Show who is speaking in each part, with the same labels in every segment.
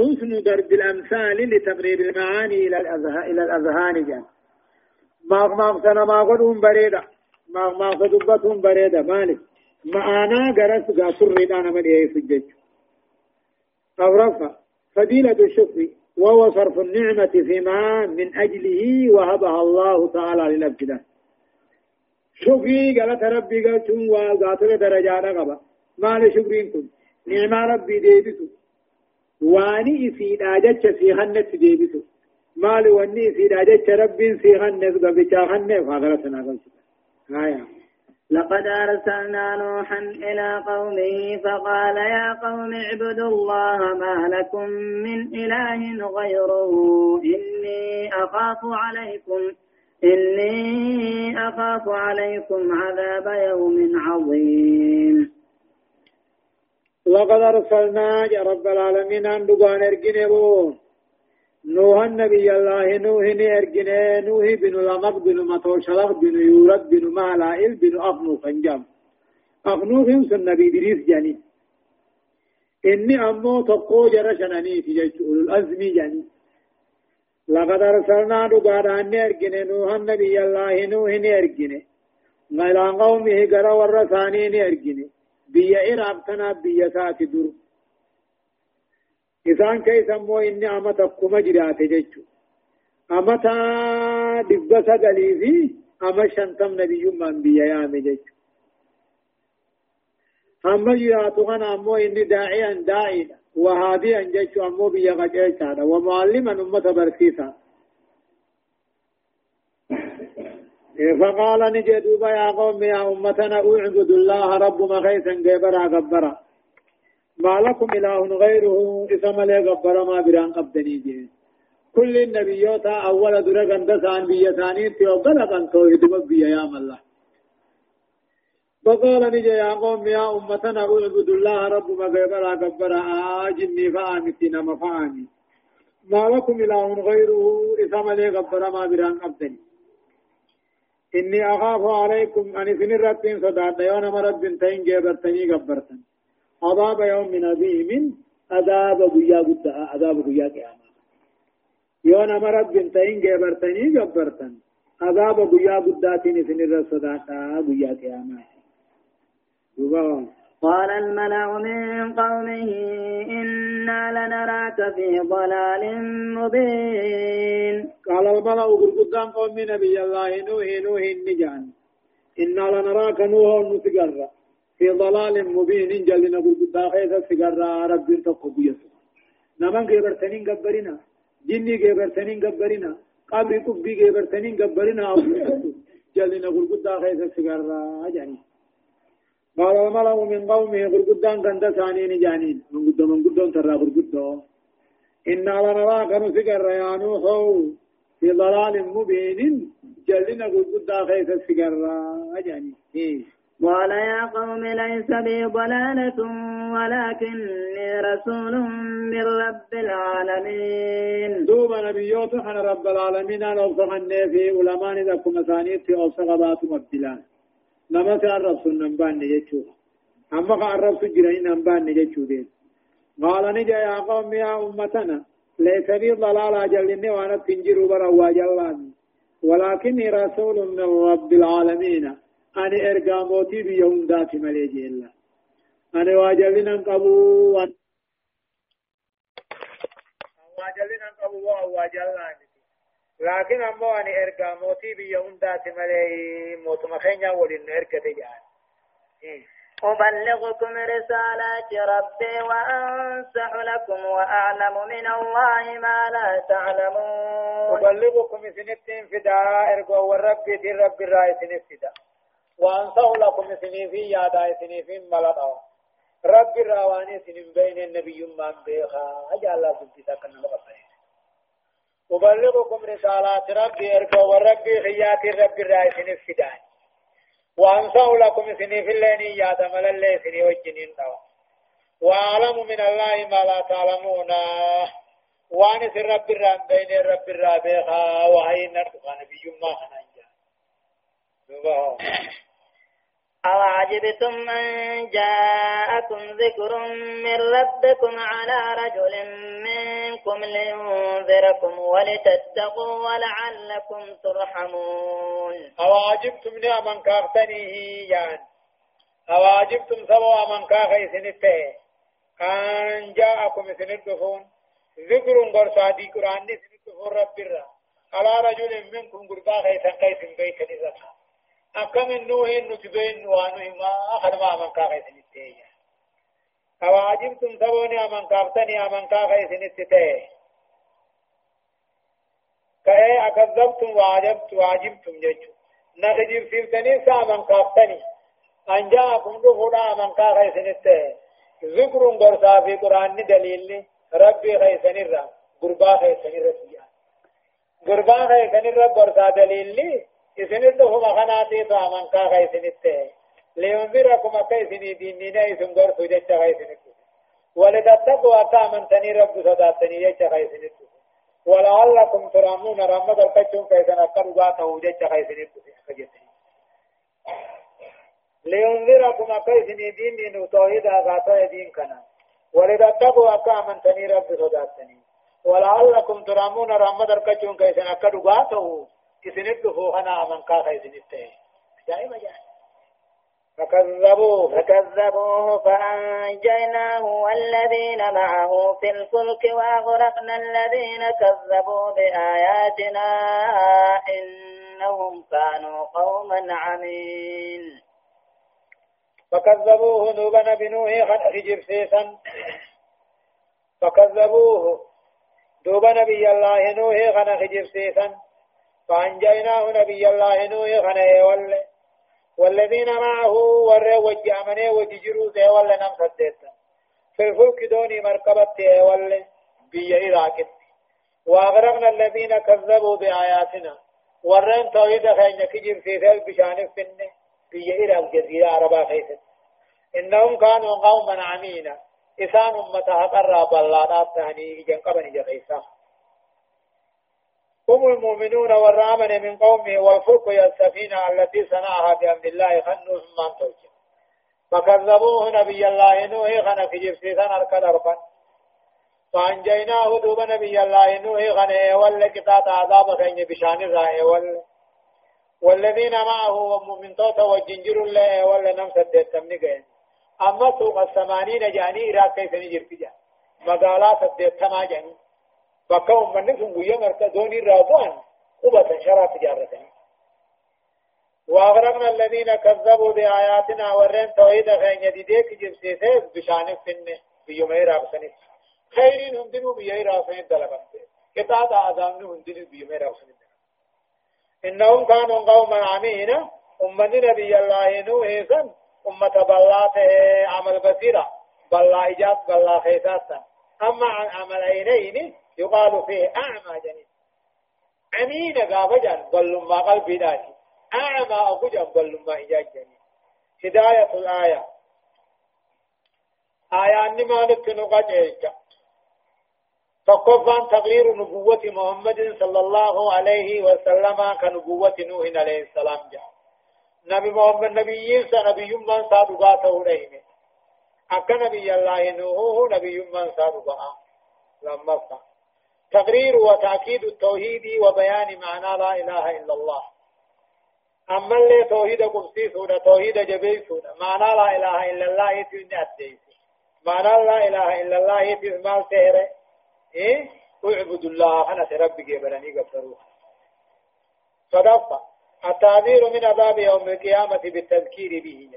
Speaker 1: حسن ضرب الأمثال لتقريب المعاني إلى الأذهان إلى الأذهان جان. ما ما سنة ما قدهم بريدة. ما ما قدبتهم بريدة. مالك. معانا قرس قاصر أنا من إيه في الجج أو رفع. فضيلة الشكر وهو صرف النعمة فيما من أجله وهبها الله تعالى للابتداء شكري قالت ربي قلتم وقاتل درجات قبا ما لشكرين كن نعمة ربي ديبتو. واني في داجت في خنت ديبتو ما لوني في داجت ربي في خنت قبتا خنت فاغرتنا قلت آية
Speaker 2: لقد أرسلنا نوحا إلى قومه فقال يا قوم اعبدوا الله ما لكم من إله غيره. إني أخاف عليكم إني أخاف عليكم عذاب يوم عظيم.
Speaker 1: لقد أرسلنا يا رب العالمين أن دقان ارقنبون نوح النبي الله نوح ارجنه نوح بن لمق بن متوشلق بن يورد بن مالائل بن أخنوخ انجام أخنوخ سن نبي دريس جاني. إني أمو تقو جرشنني في جيش أولو الأزمي جاني. لقد أرسلنا دقاران ارجنه نوح النبي الله نوح ارجنه غيران قومه قرى ورثانين ارجنه بيا إراب تنا بيا ساتي درو إسان كيس أمو إني أمتا كما جرات جيشو أمتا دبا سقلي في أما شنتم نبي من بيا يامي جيشو أما جراتو غنا أمو إني داعيا داعيا وهاديا جيشو أمو بيا غجيشا ومعلما أمتا برسيسا فقال نجدوبا يا قوم يا أمتنا أعبدوا الله رب مخيسا قبرا قبرا. ما لكم إله غيره إسم لي غبر ما بران قبدني جين كل النبيوت أول درق اندسان بيتاني تيوغل قن توحيد بيا يا الله فقال نجي يا قوم يا أمتنا أعبدوا الله رب ما غيبر غبر آجني فآمتنا مفعامي ما لكم إله غيره إسم لي غبر ما بران قبدني إني أخاف عليكم أن سنرتين صداد يوم مرد بنتين جبرتني غبرتني عذاب يوم عظيم عذاب بيا قد عذاب بيا قيامة. يوم مرد بنتين جبرتني جبرتن عذاب بيا قداتين في الرصداتا بيا قيامة.
Speaker 2: قال الملأ من قومه إنا لنراك في ضلال مبين.
Speaker 1: قال الملأ قدام قوم نبي الله نوح نوح النجان إنا لنراك نوح نتقرأ في ضلال مبين جل نقول داخل سيغرا رب تقبيس نمان غبرتنين غبرنا جني غبرتنين غبرنا قبر قبي غبرتنين غبرنا جل نقول داخل سيغرا جاني. قال الملأ من قومه غرقدان كنت ثانين جانين من قد من قدون ترى غرقدو إنا لنراك نسقر يا نوح في ضلال مبين جلنا قد داخل سيغرا جاني إيه
Speaker 2: قال يا قوم ليس بي ضلالة ولكني رسول من رب العالمين
Speaker 1: دوب نبيوت حن رب العالمين أنا أوصغن في نما تعرف سنن بان نجتشو أما تعرف سجرين نبان نجتشو دين قال نجا يا قوم يا أمتنا ليس بي ضلالة جلني وأنا تنجروا بروا جلاني ولكني رسول من رب العالمين أنا إرقى موتي بيوم ذات مليجي الله أنا واجلنا قبو وان واجلنا قبو واجلنا لكن أمو أنا إرقى موتي بيوم ذات ملي موت مخينيا ولن إرقى تجان
Speaker 2: أبلغكم رسالات ربي وأنصح لكم وأعلم من الله ما لا تعلمون.
Speaker 1: أبلغكم سنتين فداء إرقى والرب دي رب الرأي سنفدا وأنصح لكم سنين في يادا سنين في ملطا. رب الرواني سنين بين النبي من بيخا. أجعل الله مقصرين أبلغكم رسالات ربي أرجو وربي خيات رب الرأي سنين فدان وأنصح لكم سنين في الليل يادا ملل سنين وجنين دوا وأعلم من الله ما لا تعلمون. وأنا سر رب الرام بين رب الرابخا وهي نرتقى نبي ما خنا
Speaker 2: أو عجبتم أن جاءكم ذكر من ربكم على رجل منكم لينذركم ولتتقوا ولعلكم ترحمون
Speaker 1: أو عجبتم نعما كافتنيه يعني أو عجبتم من كاخي سنته أن جاءكم سندفون ذكر قرصا دي قرآن رب على رجل منكم قربا خيسا قيس بيت أكم النوه نتبين وانه ما أخذ ما من كاخي سنته أو عجبتم سبوني من كافتني من كاخي سنته كأي أكذبتم وعجبت وعجبتم جيتم نخجب سيبتني سامن كافتني أن جاءكم دفودا من كا خيسنته ذكر غرسا في قرآن دليل ربي خيسنرا قربا خيسنرا سيا قربا خيسنرا غرسا دليل إسنده هم خناتي تو من كا خيسنته لينذركم كيسني ديننا إسن غرسو جتا خيسنته ولتتقوا أتامن تني رب صداتني جتا خيسنته ولعلكم ترامون رمضان كتشون كيسن أكروا باته جتا خيسنته خجتني لينذركم كيف دين من توحيد أغاطة دين كنا ولتتقوا أكا من تني رب صداتني ولعلكم ترامون رحمة الكجون كيف نكدوا باته إسنت فوحنا من كيف نتاه جائما جائما
Speaker 2: فكذبوه فكذبوه فأنجيناه والذين معه في الفلك وأغرقنا الذين كذبوا بآياتنا إنهم كانوا قوما عمين.
Speaker 1: فكذبوه نوبا بنوح خد خجر سيسا فكذبوه دوبا نبي الله نوح خنا خجر سيسا فأنجيناه نبي الله نوح خنا يول والذين معه ور وجامنه وججروا زي ولا نم سديتا في الفلك دوني مركبت يول بي إراكت وأغرقنا الذين كذبوا بآياتنا. ورن توحيد خينا كجر سيسا بشان فنه بي إلى الجزيرة عربا خيست إنهم كانوا قوما عمينا. إسان أمتها قرب الله تهني إجن قبن جخيسا هم المؤمنون والرامن من قومه والفلك هي السفينة التي صنعها بأمر الله. خنوهم من توجه فكذبوه نبي الله. نوح خنا في جبسيسان أركض أركض فأنجيناه دوب نبي الله. نوح خنا ولا قطعة عذاب خين بشان ولا والذين معه ومؤمن توتا وجنجر الله ولا نم سدت تمني قين أما سوق الثمانين جاني إراك كيف نجر فيها مقالا سدت تما جاني فكهم من نسهم قوية مركا دوني رابوان قبة شرا تجارتني. وأغرقنا الذين كذبوا بآياتنا ورين توحيد غين يديديك جبسيسيس بشانك سنة بيومي رابسني خيرين هم دنو بيومي رابسني دلقان كتاب آدامنو هم دنو بيومي رابسني إنهم كانوا قوما عمين أمة نبي الله نوح سن أمة بلات عمل بصيرة. بلا إجاب بلا خيساتا. أما عن عمل عينين يقال فيه أعمى جنين. عمين قابجا بل ما قلبي داتي أعمى أبجا بل ما إجاب جنين. هداية الآية. آية أنما نتنقى جيجا فقفان تغيير نبوة محمد صلى الله عليه وسلم كنبوة نوح عليه السلام جاء نبي محمد نبي نبي من صادقاته رحمه. أكا نبي الله نوح نبي من صادقاته لما فا تقرير وتأكيد التوحيد وبيان معنى لا إله إلا الله. أما اللي توحيد قبسي سونا توحيد جبي سونا معنى لا إله إلا الله يتوني أديس معنى لا إله إلا الله يتوني مال سهره إيه؟ اعبد الله أنا ربك يبرني قبروها صدقت التعبير من عذاب يوم القيامة بالتذكير به.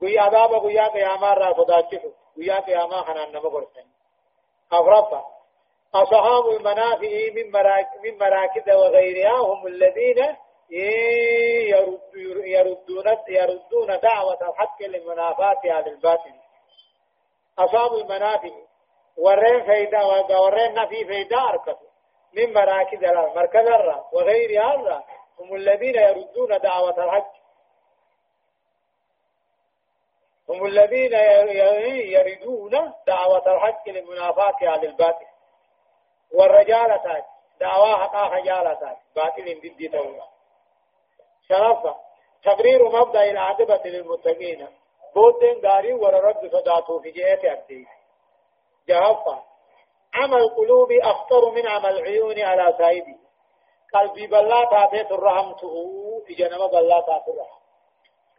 Speaker 1: قوي عذاب قوي قيامة را صداكفه قوي قيامة خنا نما قرسن أغرفة أصحاب المنافع من مراكز من مراكز وغيرها هم الذين يردون يردون دعوة الحق للمنافات على الباطل. أصحاب المنافع ورين فيدا ورين نفي فيدا أركتوا من مراكز المركز الرا وغير هذا هم الذين يردون دعوة الحج هم الذين يردون دعوة الحج للمنافاة على الباطل. والرجالة دعوة حقا خجالة باطل ضد تولى شرفة تقرير مبدأ العاقبة للمتقين بودين غاري ور رب صداتو في جهة أبدي جهفا عمل القلوب أخطر من عمل العيون على سايدي قلبي بلا تاتي ترحمته جنب بلا تاتي الرحم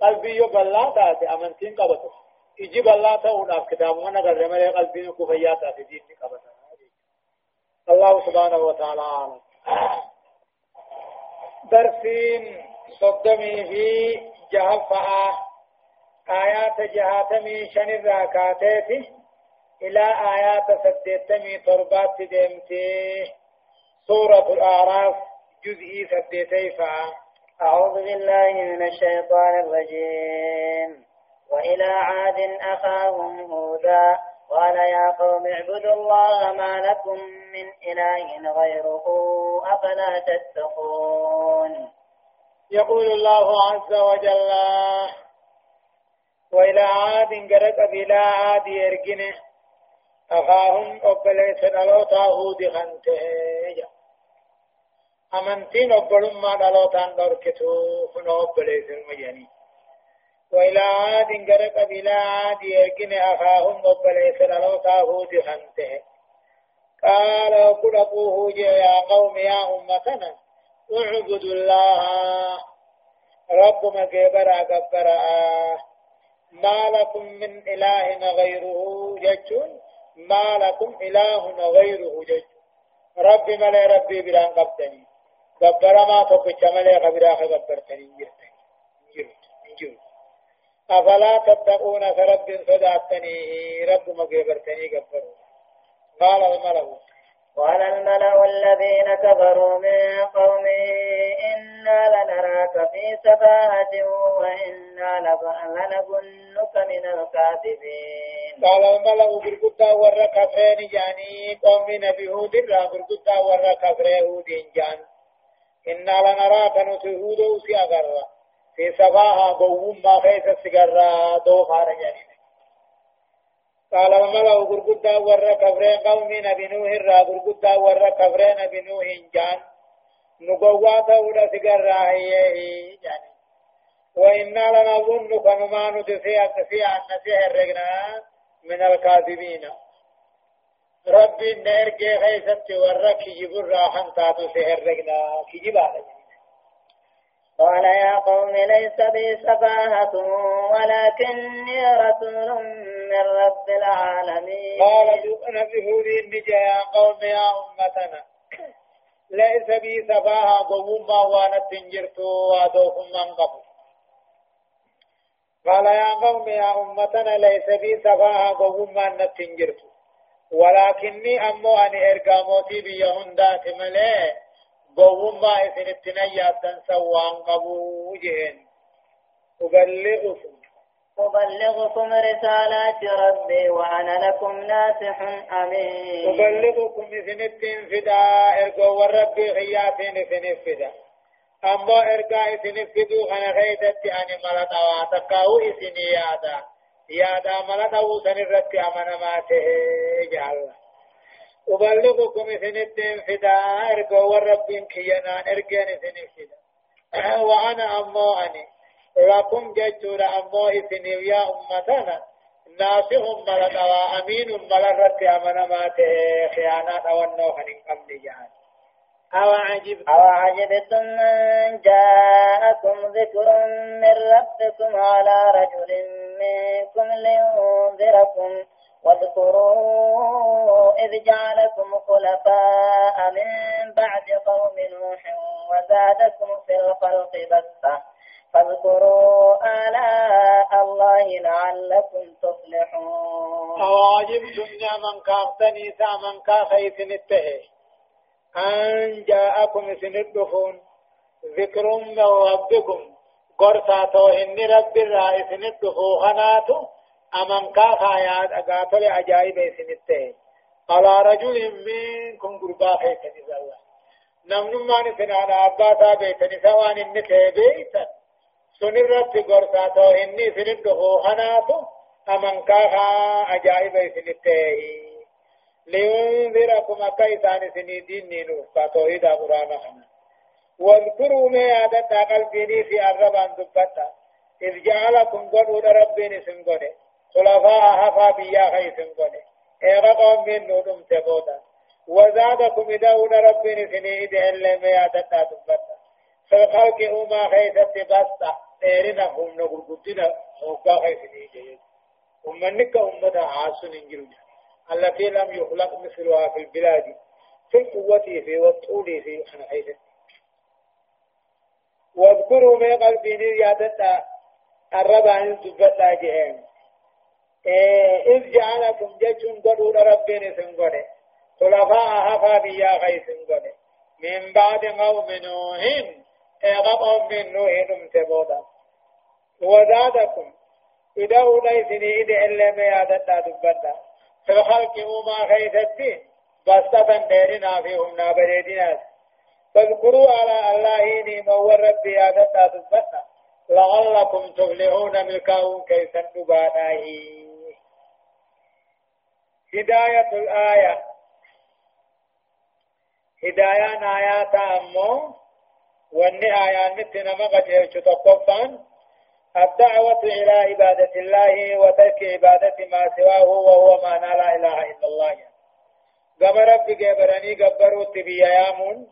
Speaker 1: قلبي يو بلا تاتي أمنتين قبطه إجي بلا تاونا كتاب وأنا قرر ملي قلبي كفياتا في دين قبطه الله سبحانه وتعالى. درسين صدمي في جهفا آيات جهاتمي شن الراكاتيتي إلى آيات سديتمي تربات ديمتي سورة الأعراف جزئي سديتي
Speaker 2: أعوذ بالله من الشيطان الرجيم. وإلى عاد أخاهم هودا. قال يا قوم اعبدوا الله ما لكم من إله غيره أفلا تتقون.
Speaker 1: يقول الله عز وجل وإلى عاد قرق بلا عاد يرقنه أخاهم أبليس دلوتا هود خنته أمنتين أبلهم ما دلوتان دركتو خنو أبليس المجاني وإلى عاد قرق بلا عاد يرقنه أخاهم أبليس دلوتا هود خنته. قال قل أبوه يا قوم يا أمتنا اعبدوا الله. رب ما كبر أكبر. ما لكم من إله غيره جتون ما لكم إله غيره رب ملي ربي بلان قبتني قبر ما تقش ملي خبرا خبرتني جرت جرت أفلا تتقون فرب صداتني رب ما كبرتني قبر قال الملك
Speaker 2: قال الملأ الذين كفروا من قومه إنا لنراك في سفاهة وإنا لنظنك من الكاذبين.
Speaker 1: قال الملأ برقدا ورى كفرين جاني؟ قوم نبي هود را برقدا ورى كفر هود جان. إنا لنراك نتهود وسي أغرى في سفاهة قوم ما خيس السجرة دو خارجانين قال الملأ غرغدا ور كبرين قوم نبي نوح را غرغدا ور كبرين نبي نوح جان. نقوا تورا سجر راهيه يعني. وإنا لنظنك نما ندفع في أن سحر من الكاذبين. ربي نرجع خيست ور كجب راحن تاتو سحر رجنا كجب عليه
Speaker 2: قال يا قوم ليس بي سفاهة ولكني رسول من رب العالمين.
Speaker 1: قال نبي هود النجا يا قوم يا أمتنا. ليس بي سفاهة قوم وأنا تنجرت وادوكم من قبل قال يا قوم يا أمتنا ليس بي سفاهة قوم ما نتنجرت ولكني أمو أن إرقاموتي بيهندات ملئ قوم ما إذن التنيا سوان قبو جهن أبلغكم
Speaker 2: أبلغكم رسالات ربي وأنا لكم ناصح أمين
Speaker 1: أبلغكم إذن التنفدا إرقو والربي خياتين إذن الفدا أما إرقا إذن الفدو أنا غيدت أني ملت أواتكاو إذن يادا يادا ملت أوسن الرد أمنا ماته جعل أبلغكم إذن التنفدا إرقو والربي كينا إرقين إذن الفدا وأنا أمو أني لكم ججور أمو إثني يا أمتنا. ناصح ملك وأمين ملك أمن ماته خيانات أو النوح قبل جهاد. أو عجب
Speaker 2: أو عجبتم من جاءكم ذكر من ربكم على رجل منكم لينذركم. واذكروا إذ جعلكم خلفاء من بعد قوم نوح وزادكم في الخلق بسطة. فاذكروا آلاء الله لعلكم تفلحون.
Speaker 1: أواجبتم من كافتني من كافيت نته أن جاءكم سندفون. ذكر من ربكم. قرصاتو إن رب الرائس ندفو خناتو. أمن كافا ياد أقاتل أجائب سنته على رجل منكم قربا خيتني زوا نمن ما نسنا أبا بيتني سوان النته بيتن سنرت غرساتو إني سندهو هناتو أمن كاها أجائب سنته لينذركم أكا إسان سنيدين نينو فتوحيد قرآن خنا. واذكروا ما يادتا قلبيني في الربان دبتا إذ جعلكم قدوا ربين سنقل خلفاء هفا بيا خي سنقل إيغا قوم من نودم تبودا. وزادكم إداون ربين سني إده اللي ما يادتا دبتا في الخلق أما خيثت بستا ديرنا هم نقول قدنا موقع خيثني جيد أمنك أمتا عاصن انجلوا التي لم يخلق مثلها في البلاد. في القوة في والطول في حيث واذكروا من قلبين يادتا الرب عن دبتا جهن إذ جعلكم جيشون قدوا ربين سنقل خلفاء هفا بيا غي سنقل من بعد قوم نوح إيغا قوم من نوح نمتبودا وزادكم. إذا أوليسني إذا إلا ما يادتا دبتا في الخلق وما خيثتي. بسطة ديرنا فيهم نابريدنا. فاذكروا على الله نعم والرب يا دتا دبتا لعلكم تفلحون ملكاهم كيف نباناه هداية الآية هداية آيات أمو واني آيات نتنا مغجر تطفان الدعوة إلى عبادة الله وترك عبادة ما سواه وهو معنى لا إله إلا الله قام ربي قبرني قبروا تبيا يامون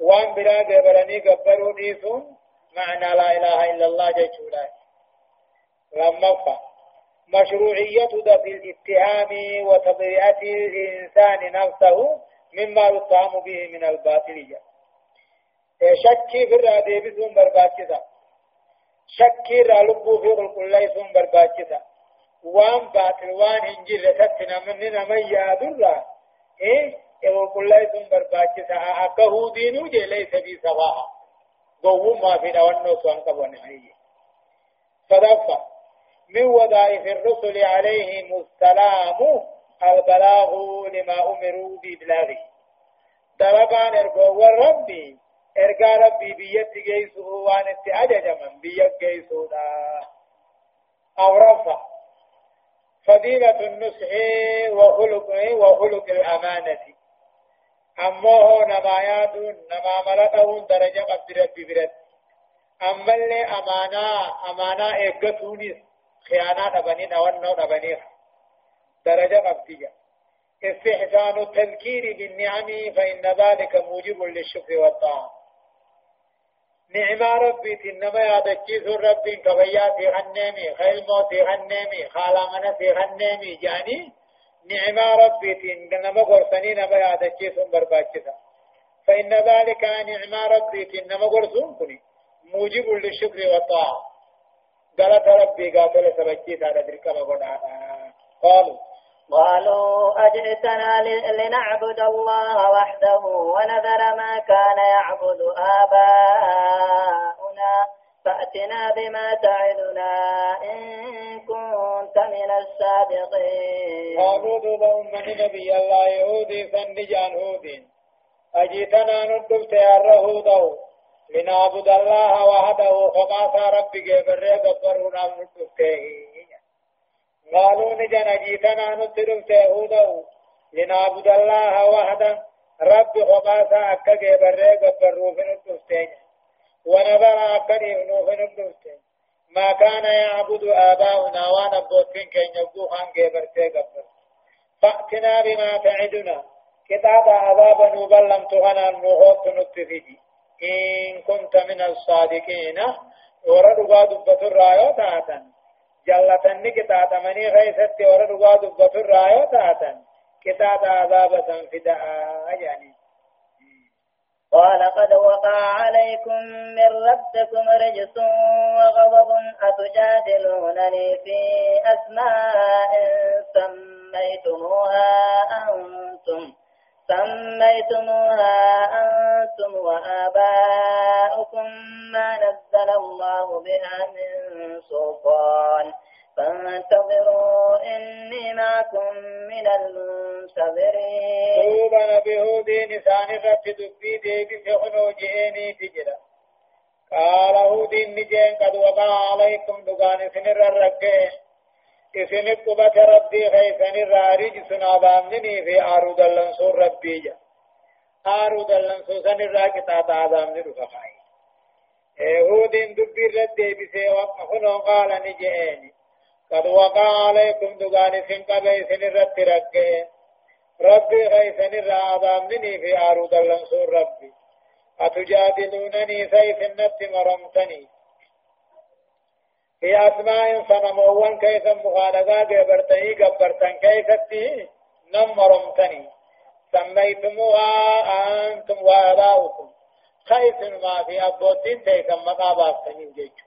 Speaker 1: وان بلا قبرني قبروا ديسون معنى لا إله إلا الله جيشولا لما فا مشروعية في الاتهام وتضيئة الإنسان نفسه مما يتهم به من الباطلية. شكي في الرادي بسون برباكسا شكي را لبو في قل سون برباكسا وان باطل وان انجل ستنا من نمي يادر إيه وقل سون برباكسا أكهو دينو جي ليس بي سواها. قوم ما في نوانو سوان قبوان حيي صدفة من وظائف الرسل عليهم السلام البلاغ لما أمروا بإبلاغه دربان ارقوا ربي ارقى ربي بيت جيسه وان اتعجج من بيت جيسه أو رفع. فضيلة النصح وخلق وخلق الأمانة. أمه نمايات نما ملته درجة قبل ربي برد. أما اللي أمانة أمانة إيقتونيس خيانة نبني نوانو نبني درجة قبل استحسان التذكير بالنعم فإن ذلك موجب للشكر والطاعة نعمة ربي تنما يادكيس ربي كبياتي غنمي خيل موتي غنمي خالا منسي غنمي جاني نعمة ربي تنما قرصني نما يادكيس برباكسا فإن ذلك نعمة ربي تنما قرصون كني موجب للشكر والطاعة قالت ربي قاتل سبكيس على ذلك قالوا
Speaker 2: قالوا أجئتنا لنعبد الله وحده ونذر ما كان يعبد آباؤنا. فأتنا بما تعدنا إن كنت من الصادقين.
Speaker 1: قالوا لهم من نبي الله يهودي فنجان هودين أجئتنا ندبت يا الرهود لنعبد الله وحده فما ربي جبر قبرنا ندبته قالوا نجن جيتنا نترم تهوده لنعبد الله وحده رب خباسا أكا جبره قبرو في نتفتين ونظر أكا نبنو في نتفتين ما كان يعبد آباؤنا وأنا بوتين كن يبدو خان جبرته قبر فأتنا بما تعدنا. كتاب عذاب نبلم تغنى النغوط نتفجي. إن كنت من الصادقين. ورد قاد بطر تاتا. جلتني كتاب مني غيثت ورد قاد بطر تاتا. كتاب عذاب تنفدأ. يعني
Speaker 2: قال قد وقع عليكم من ربكم رجس وغضب أتجادلونني في أسماء سميتموها أنتم. سميتموها أنتم وآباؤكم ما نزل الله بها من سلطان. فانتظروا إني معكم من المنتظرين.
Speaker 1: توبا بهودي نسان رت دبي ديبي فخنو جئني تجرا قال هودي نجين قد وقع عليكم دقان سنر الرقين إسن قبة ربي خيسن الرارج سنابامني في عروض اللنصور ربي جا. آرو دلن سوسن الراكتا تعظام ندفع خاي هود دبي رد بسي وقفنو قال نجئني قد وقع عليكم دغاني سن قبي سن رد رقين ربي غيثني الرعظامني في آرو دلن سور ربي أتجادلونني سيف النت مرمتني في أسماء صنموان كيف مخالقا قبرتني قبرتن كيف نم مرمتني سميتموها أنتم وآباؤكم. خيف ما في أبوتين تيكم مقاباتني جيجو.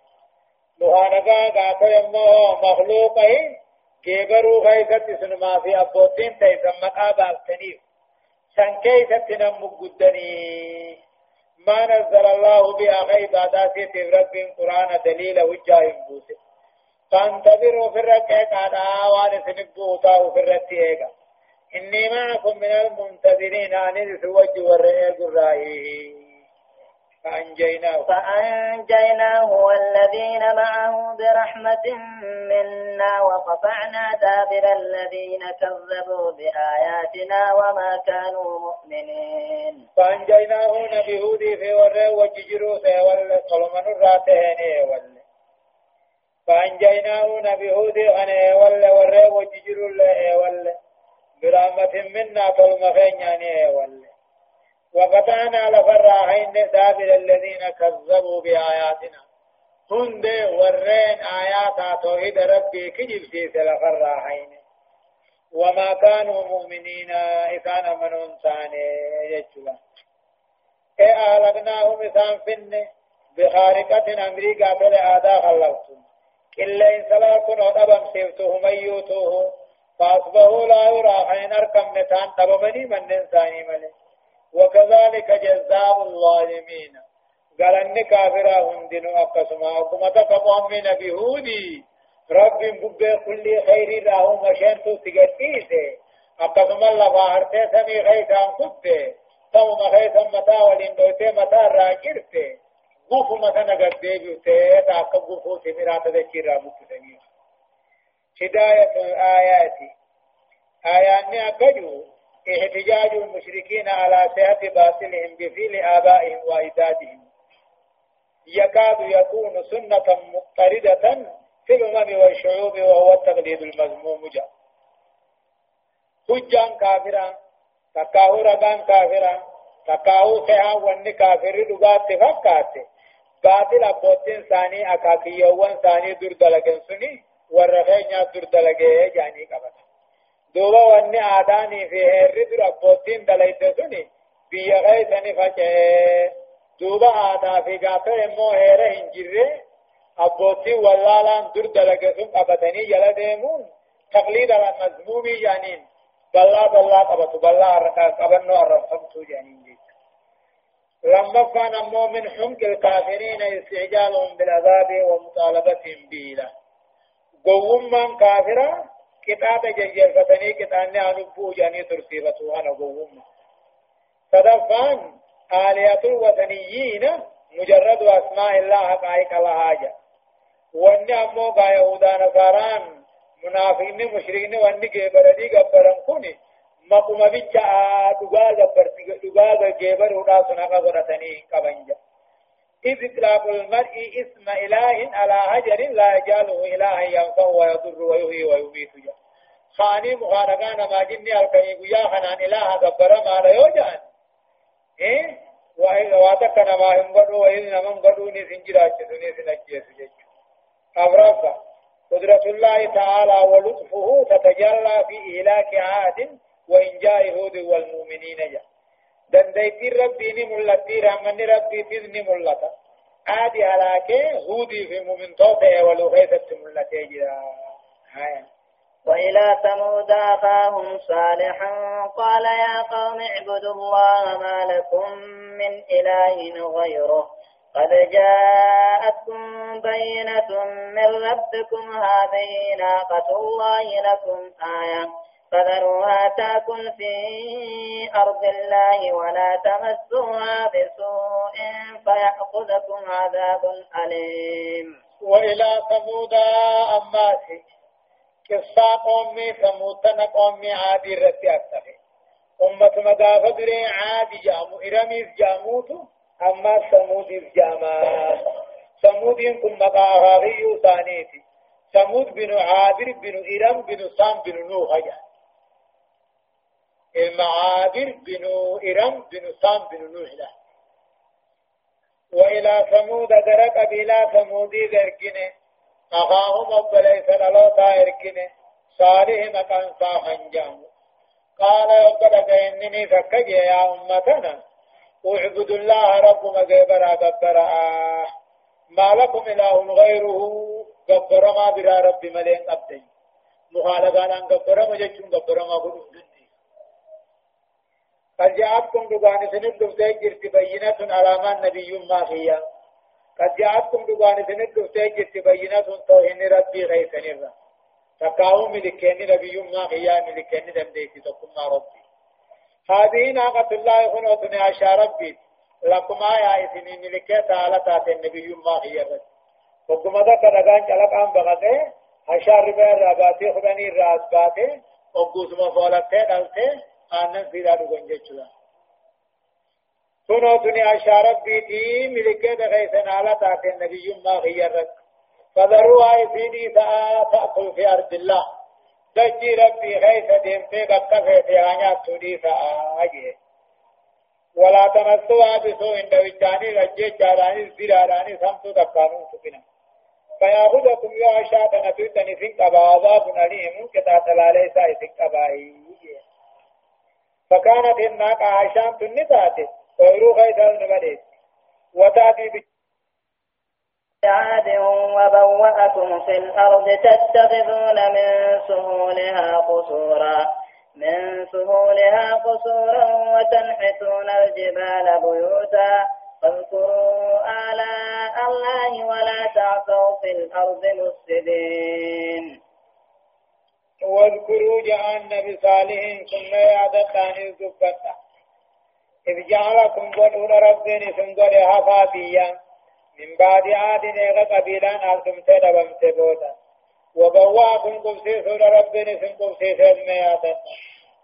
Speaker 1: مخالقا قاتل يمو مخلوقين كيبرو غيثت سنما في أبوتين تيكم مقاباتني سن كيف تنمو قدني؟ ما نزل الله بها غيب. عداسية رب قرآن دليل وجاه بوسه. فانتظروا في الركعة. على آوان سنبوتا في الرتيقة إني معكم من المنتظرين. أن يتوجه والرئيق الرائي فأنجيناه.
Speaker 2: فأنجيناه والذين معه برحمة منا وقطعنا دابر الذين كذبوا بآياتنا وما كانوا مؤمنين.
Speaker 1: فأنجيناه نبي هودي في ورى وججرو سيول قلمن الراتهين ول فأنجيناه نبي هودي أنا ول ورى وججرو ول برحمة منا طلمخين يعني ول وقطعنا لفراحين دابر الذين كذبوا بآياتنا. هند ورين آيات توحيد ربي كجب سيس لفراحين وما كانوا مؤمنين من أنسان يجوا إيه فن بخارقة أمريكا فلآدا خلقتم إلا إن سلاكن أدبم سيفتهم أيوتوه. فأصبحوا لا يرى أركم نتان تبمني من وكذلك جزاء الظالمين. قال أن كافرا هندن أقسما. وكما تقوم من بهودي رب بب كل خير له مشان تو تجتيسه أقسما الله فارته سمي خيثان كته تو ما خيثان متا ولين دوته متا راجرته غوف متا نگد ديبته تاك غوفو سميرات مكتني هداية الآيات آيات أكجو احتجاج المشركين على صحة باطلهم بفعل آبائهم وأجدادهم. يكاد يكون سنة مضطردة في الأمم والشعوب وهو التقليد المذموم. جاء حجان كافرا تكاهو ربان كافرا تكاهو خيها وان كافر دغات فكات باطل ابوتين ثاني أكاكيوان ثاني در دلگن سني ورخينا در دلگه جاني قبط دوبا واني آداني في هرد ربوتين دلائد سني بيا غيثني فجأة دوبا آدا في قاطع امو هيره هنجره أبوتي واللالان در دلقسم قبتني يلا ديمون تقليد على مذمومي جانين بلا بلا قبطو بلا قبنو الرفمتو جانين جيت لما كان امو من حمق الكافرين استعجالهم بالعذاب ومطالبتهم بيلا قوم من كافرا كتاب جنجل فتني كتاني أنبو جاني ترسيبتو أنا قوم صدفان آلية الوثنيين مجرد أسماء الله حقائق الحاجة وأني أمو قا يهودا نصاران منافقين مشركين وأني كبردي قبرن كوني. مقوم بيجا دغا قبر دغا جبر ودا سنقا قرتني كبنجا إذ إطلاق المرء اسم إله على هجر لا يجاله إلها ينفع ويضر ويهي ويميت. خاني مخارقان ما جني الكي يا خنان إله غبر ما لا يوجان إيه؟ واتكنا ما هم قدوا وإذا من قدوا سنجيس جيش أبرافا قدرة الله تعالى ولطفه تتجلى في إهلاك عاد وإنجاء هود والمؤمنين جا دنديتي ربي نملتي رحمن ربي تذني ملتا عادي هلاكي هودي في مؤمن توته ولغيثة ملتي جدا هاي
Speaker 2: وإلى ثمود أخاهم صالحا قال يا قوم اعبدوا الله ما لكم من إله غيره. قد جاءتكم بينة من ربكم هذه ناقة الله لكم آية. فذروها تاكل في أرض الله ولا تمسوها بسوء فيأخذكم عذاب أليم.
Speaker 1: وإلى ثمود أماتي قصة قومي ثمود قومي عادي رتي أكتفي أمة مقافة دري عادي جامو إرميز جاموتو أما ثمود جاما. ثمود كن مقافة ثانيتي ثمود بن عابر بن إرم بن سام بن نوح جا المعابر بن إرم بن سام بن نوح له. وإلى ثمود درك بلا ثمودي ذركنه أخاهم أبليس للوتا إركنه صالح مكان صاحن جامو قال يقول إنني فكج يا أمتنا. اعبدوا الله رب مغيبرا غبرا ما لكم إله غيره؟ غبر ما برا رب ملين أبدي. مخالقان أن جتشون غبر ما قلوا قد جاءتكم دغان سنت دفتي جرت بينة على ما نبي ما هي قد جاءتكم دغان سنت دفتي جرت بينة توهن ربي غيث نرى تقاو ملكني نبي ما هي ملكني دمديتي تقوم ربي. هذه ناقة الله خنوتني عشا ربي. لكم آية إثنين ملكة تعالى تاتي النبي ما ربي وكما ذكر رغان جلق عن بغته عشا ربي راباتي خدني راس باته وقوسما فولته دلته آنن سيدا دغن جچلا خنوتني عشا ربي تي ملكة دغيثن على تاتي النبي ما هي ربي فذروها يفيدي تأكل في أرض الله. دجي ربي خيث ديمتي بكفة في عنيات تودي فآجي ولا تمسوا بسوء دوجاني رجي جاراني زراراني سمتو دكانون سكنا فيأخذكم يا عشاء نتوتني فين قبا عذاب أليم كتاتلا ليس فين قبائي فكانت الناقة عشان تنتاتي ويرو خيث النبليت وتأتي
Speaker 2: عاد وبوأكم في الأرض تتخذون من سهولها قصورا من سهولها قصورا وتنحتون الجبال بيوتا. فاذكروا آلاء الله ولا تعثوا في الأرض مفسدين.
Speaker 1: واذكروا جاء النبي صالح ثم يعدت عن الزبطة إذ جعلكم قدور ربين ثم قد هفا من بعد عاد نيغا قبيلان ألتم تدبم تبوتا وبواكم قبسي سور ربنا سن قبسي سيدمياتا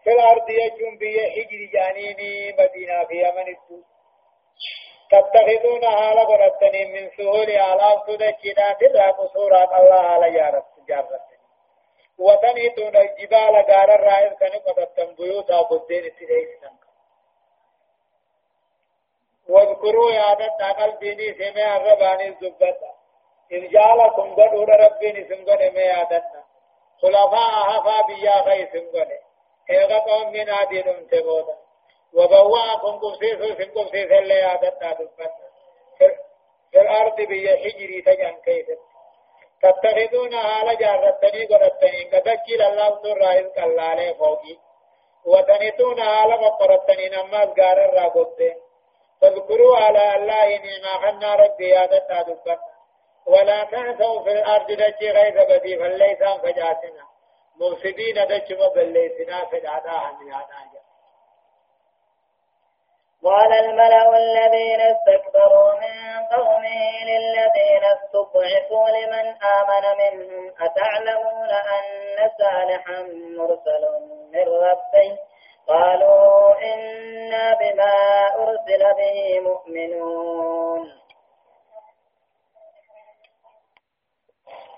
Speaker 1: في الأرض يجون بي حجر جانيني مدينة في يمن الدو. تتخذونها لبرتني من سهول آلاف تدكينا تدرى قصورات الله على جارت جارتني وتنيتون الجبال غار الرائد كنقضتن بيوتا قدين تديسن واذكروا يا دتا قلبيني سمع الرباني الزبطة إن جعلكم قدور ربيني سنقل ما يا دتا خلفاء هفا بيا خي سنقل إيغا من عديد تبودا وبواكم قبسيسو سنقبسيس اللي يا دتا دبتا في الأرض بيا حجري تجان كيست تتخذونها لجارتني قرتني قدكي لله سر كالله فوقي. وتنتونها لمقرتني نماز قار الرابطين فاذكروا على الله نعما خنا ربي يا دتا ولا تعثوا في الأرض دجي غيظ بدي فليسان فجاتنا مفسدين دجي مبليسنا فجعتاها من عداجا
Speaker 2: قال الملأ الذين استكبروا من قومه للذين استضعفوا لمن آمن منهم أتعلمون أن صالحا مرسل من ربه؟ قالوا إنا بما أرسل به مؤمنون.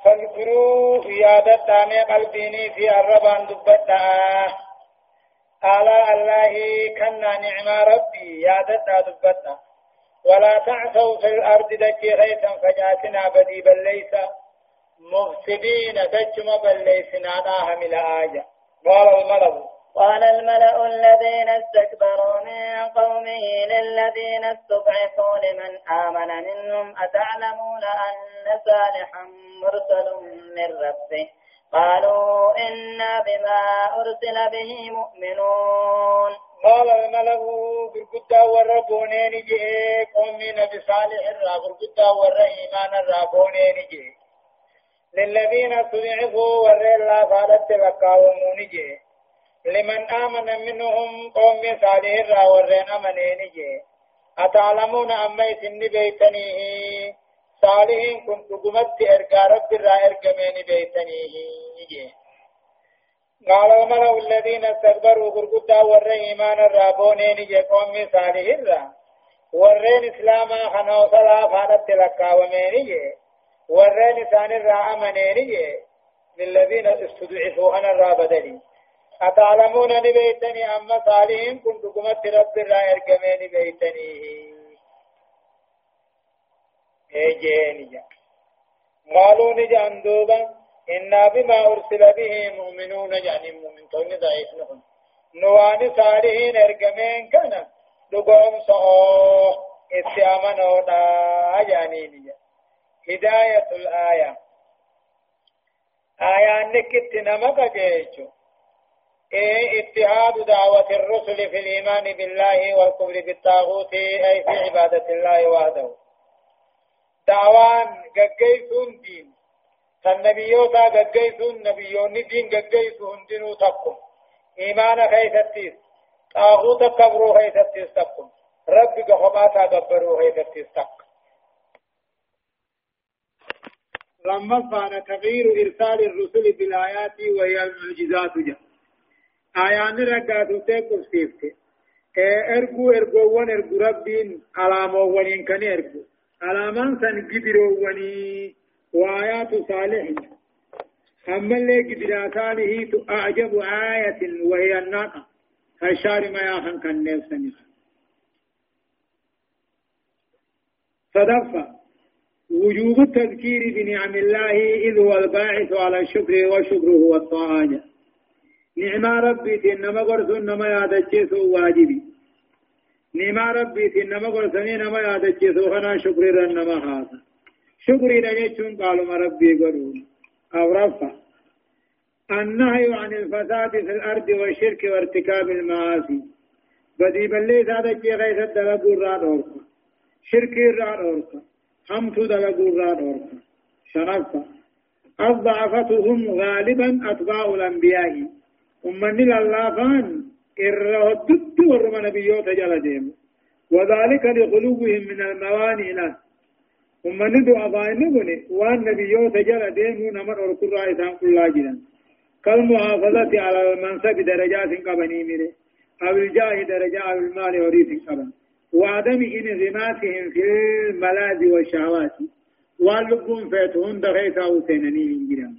Speaker 1: فاذكروا زيادة تامي قلبيني في الربان دبتا على الله كنا نعم ربي يادتا دبتا ولا تعثوا في الأرض دكي غيثا فجاتنا بدي بل ليس مفسدين. دجم بل ليس نعناها من آية قال الملك
Speaker 2: قال الملأ الذين استكبروا من قومه للذين استضعفوا لمن آمن منهم أتعلمون أن صالحا مرسل من ربه؟ قالوا إنا بما أرسل به مؤمنون.
Speaker 1: قال الملأ برقدا والربونين جئ قوم نبي صالح الرا برقدا والرحيمان الرابونين جئ للذين استضعفوا والرئ الله فالت بقاومون جئ لمن آمن منهم قوم صالح را ورين أمنين جي أتعلمون أما يسن بيتنيه صالحين كنت قمت إرقى رب را إرقمين بيتنيه جي قال الملأ الذين استكبروا غرقدا ور إيمان الرابونين يقوم صالح الرا ورين إسلاما خنو صلاة فانت لكا وميني ورين سان الرا أمنيني للذين استضعفوا أنا الرابدني أتعلمون نبيتني أما صالحين كنت قمت رب الرا يرقمين بيتني. ايجيني قالوا نجان دوبا إنا بما أرسل به مؤمنون يعني مؤمن تون ضعيف نحن نوان صالحين ارقمين كان دقوم صعوه اتيامنوا دا جانيني هداية الآية آية نكت نمك جيجو إيه اتهاد دعوة الرسل في الإيمان بالله والكفر بالطاغوت أي في عبادة الله وحده دعوان قجيسون دين. فالنبيوتا قجيسون نبيون دين قجيسو هندنو تقم إيمان خيثتيس. طاغوت كبرو خيثتيس تقم رب قخماتا قبرو خيثتيس تقم لما كان تغيير إرسال الرسل بالآيات وهي المعجزات جاء آيان رقاتو تيكو سيفتي ارجو ارجوون ارجو ربين علامة ونين كان ارجو علامان سن قدروا ونين وآيات صالح أما اللي قدراتانه أعجب آية وهي الناقة هشار ما ياخن كان نفسني صدفة وجوب التذكير بنعم الله إذ هو الباعث على الشكر والشكر هو الطاعة نعم ربي إنما قرص إنما يادجيس واجبي نعم ربي إنما قرص إنما يادجيس خنا شكر إنما هذا. شكري لجيتون قالوا ما ربي قرون أو رفع النهي عن الفساد في الأرض والشرك وارتكاب المعاصي. بدي بلي هذا شيء غير الدلقوا الراد أوركا شرك الراد أوركا حمت دلقوا الراد أوركا شرفا. الضعفتهم غالبا أتباع الأنبياء. أمني لله إرهدت ورم نبيوت جل وذلك لغلوبهم من الموانئ له ومن ندو أبائن نبني وان نبيو تجل ديمو نمر ورقر رائسان كل جدا كالمحافظة على المنصب درجات قبني مره أو الجاه درجة أو المال وريث قبن وعدم انغماسهم في الملاذ والشهوات واللبون فيتهن دغيثا وسينني من جدا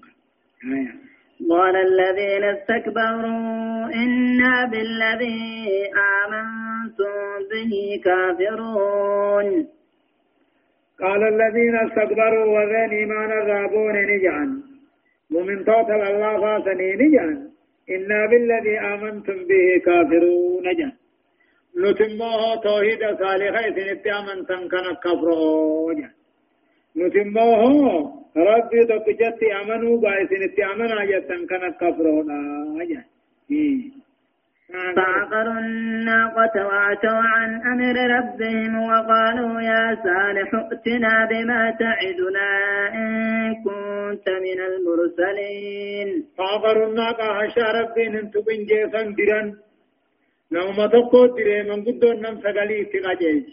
Speaker 1: آية.
Speaker 2: قال الذين استكبروا إنا بالذي آمنتم به كافرون.
Speaker 1: قال الذين استكبروا وذين إيمان الرابون نجعن. ومن توتل الله فاسني نجعن. إنا بالذي آمنتم به كافرون نجعن. نتموه توحيد صالحة سنت آمنتم كان كفروا نجعن. نتموه ربي تقجت أمنوا باي سنت آمنا جتن كان كفروا نجعن
Speaker 2: فعقروا الناقة وعتوا عن أمر ربهم وقالوا يا صالح ائتنا بما تعدنا إن كنت من المرسلين.
Speaker 1: فعقروا الناقة ربين انتو بن جيسا دران نوم تقو دري من قدو نم سقلي تقاجيك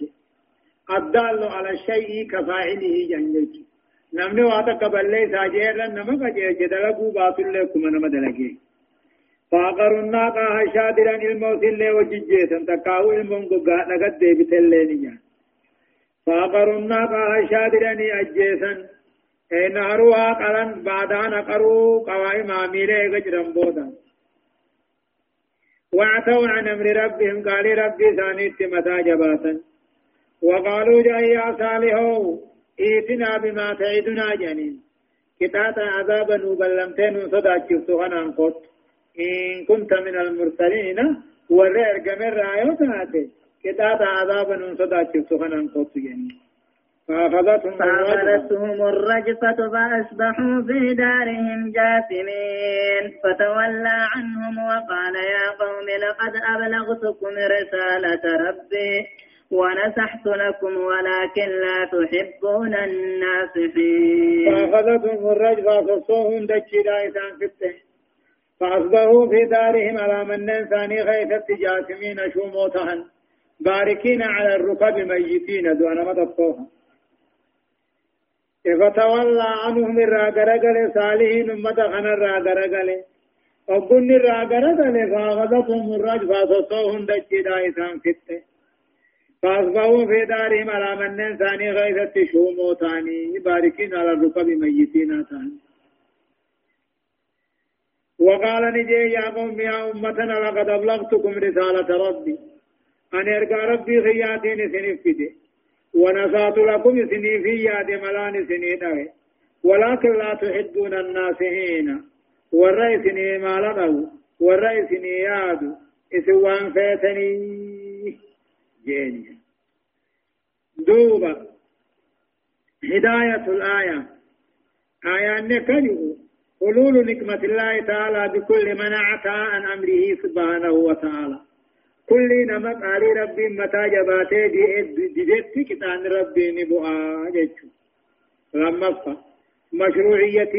Speaker 1: الدال على الشيء كفاعله جنجيك نمني واتا قبل ليس أجيرا نمك أجيك دلقوا باطل لكم نمد لكي فاقر الناقة شادرا الموت اللي وججيتا تقاو المون قا نقد ديبت اللينيا فاقر الناقة شادرا أجيسا اين هروا قرن بعدان قروا قوائم عميلة قجرا بودا واعتوا عن أمر ربهم قال ربي ثانيت متى جباتا وقالوا جاء يا صالحو ائتنا بما تعدنا جنين. كتاتا عذابا وبلمتين صدى شفتها نانقوت إن كنت من المرسلين ورر جمر رأيو تاتي كتاب عذابا صدا سخنا قط فأخذتهم
Speaker 2: فأخذتهم الرجفة فأصبحوا في دارهم جاثمين. فتولى عنهم وقال يا قوم لقد أبلغتكم رسالة ربي. ونصحت لكم ولكن لا تحبون الناصحين
Speaker 1: فأخذتهم الرجفة فصوهم دجي دايسان كتين فأصبحوا في دارهم على من ثاني غيثة جاسمين شوموتهن. باركين على الركب ميتين دون مدفوها فتولى عنهم الراغرغل صالحين أمة خن الراغرغل وقل الراغرة فأخذتهم الرجفة فصوهم دجدا إسان فتة فأصبحوا في دارهم على من ثاني غيثة شومو ثاني. باركين على الركب ميتين ثاني. وقال نجي يا قوم يا أمتنا لقد أبلغتكم رسالة ربي. أن أرقى ربي خياتين سنفده ونصات لكم سنيفي ياد ملان سنين ولكن لا تحدون الناسهين والرئيس ما لغوا والرئيس ياد إسوان فاتني دوبا هداية الآية. آية نكجه حلول نقمة الله تعالى بكل من أعطى عن أمره سبحانه وتعالى. كل نمط علي ربي متى جباته دي جدت كتان ربي نبؤا جيتشو. لما مشروعية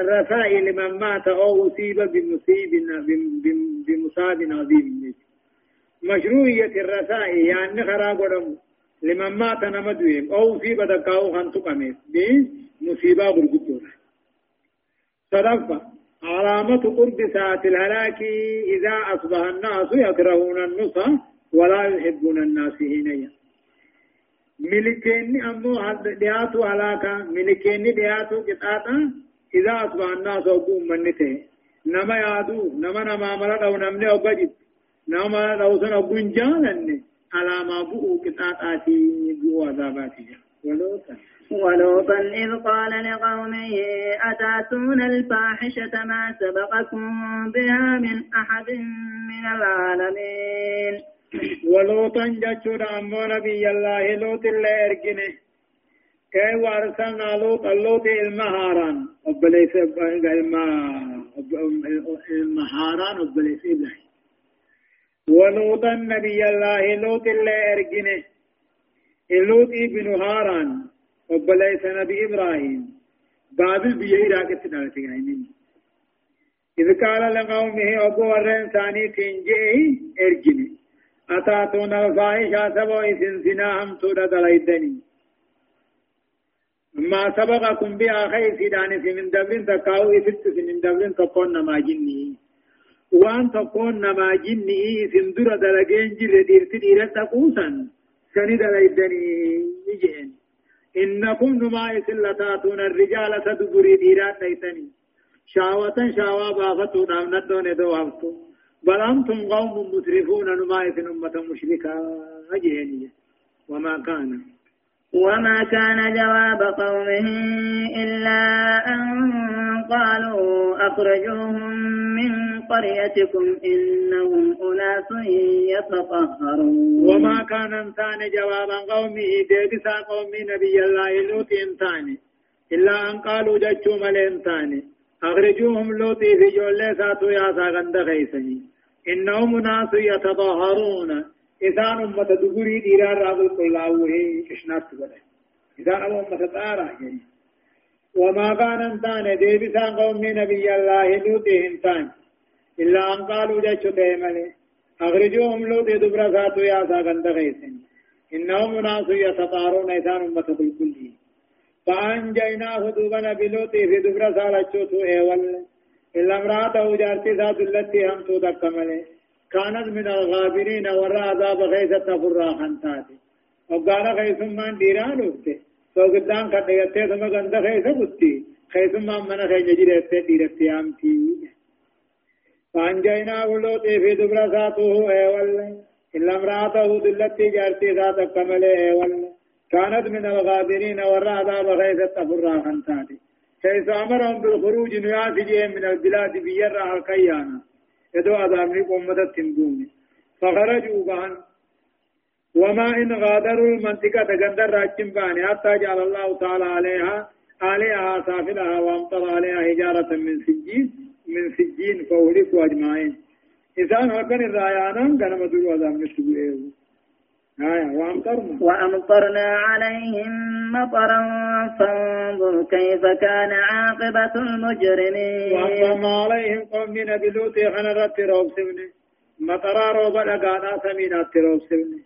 Speaker 1: الرسائل من مات أو أصيب بمصيب بمصاب عظيم مشروعية الرسائل يعني خراب لمن مات نمدوهم أو أصيب دكاو خانتو قميس بمصيبة برقدورة صدفة علامة قرب ساعة الهلاك إذا أصبح الناس يكرهون النصح ولا يحبون الناس هنا ملكين أمو دياتو هلاكا ملكين دياتو قطاطا إذا أصبح الناس أبوهم من نما يادو نما نما مرد أو نمني أو بجد نما لو سن أبون جالن على ما بؤو قطاطاتي بؤو عذاباتي ولو
Speaker 2: ولوطا إذ قال لقومه أتاتون الفاحشة ما سبقكم بها من أحد من العالمين
Speaker 1: ولوطا جاتشورا أمو نبي الله لوط اللي إرقنه كي وارسلنا لوط اللوط المهاران أبليس المهاران أبليس إبراهيم ولوطا نبي الله لوط اللي إرقنه اللوط ابن هاران وبليس نبي إبراهيم. بابل بيه راكت دارتي غاينين إذ قال لقومه أبو ورن ثاني تنجئه ارجني أتاتون الفاحشة سبو إذن سنا هم تورا دلائدني. ما سبقكم بها خير سيدان من دبلين تقاو إفت من دبلين تقون نما جني وان تقون نما جني إذن درا دلقين جر ديرتي ديرت تقوسا سني دلائدني يجين إنكم نما يسلتاتون الرجال تدبري ديرات تيتني شاوة شاوة بافتو نام ندون دو أفتو بل أنتم قوم مسرفون نما يسن أمة مشركة أجهنية وما كان
Speaker 2: وما كان جواب قومه إلا أن قالوا أخرجوهم من قريتكم إنهم أناس يتطهرون.
Speaker 1: وما كان انسان جوابا قومه ديبسا قوم نبي الله لوط انسان إلا أن قالوا جتشو مل انسان أخرجوهم لوطي في جولة ساتو يا خيسني إنهم أناس يتطهرون. إذا أمة دبري ديرار رابل كلاوه كشنات بله إذا أمة تارا يعني وما كان انسان ديبسا قوم نبي الله لوط انسان إلا أن قالوا جاتشو تيمالي أخرجوهم لو دي دبرا ساتو يا ساقن تغيسن. إنهم ناس يتطارون إثان أمة بالكل فأنجيناه دوبنا بلوتي في دبرا سالچو تو إيوال. إلا امرأته جارتي ذات التي هم تو دكمله كانت من الغابرين ورا عذاب غيثة فرا خنتاتي. وقال خيثمان ديران وقته تو قدام كتغتي ثم غند خيثة بطي خيثمان من خيثة جريتي ديرتي آمتي. فانجيناه لوط في دبر ذاته ايول إلا امرأته دلتي جارتي ذات كمل ايول كانت من الغابرين والرعب بغيث فرا خنتاتي. كيف أمرهم بالخروج نياسجهم من البلاد بيرا الكيانا يدو أدامي أمة تنبوني فخرجوا بان وما إن غادروا المنطقة تقدر راجم باني حتى جعل الله تعالى عليها عليها سافلها وأمطر عليها حجارة من سجين من سجين فأهلكوا أجمعين. إذا هكذا الرأيانا كان مدلوا هذا من السبوئيه وأمطرنا.
Speaker 2: وأمطرنا عليهم مطرا فانظر كيف كان عاقبة المجرمين.
Speaker 1: وأمطرنا عليهم قوم من بلوت خنرت روب سبني مطرا روب لقانا سمينات روب سبني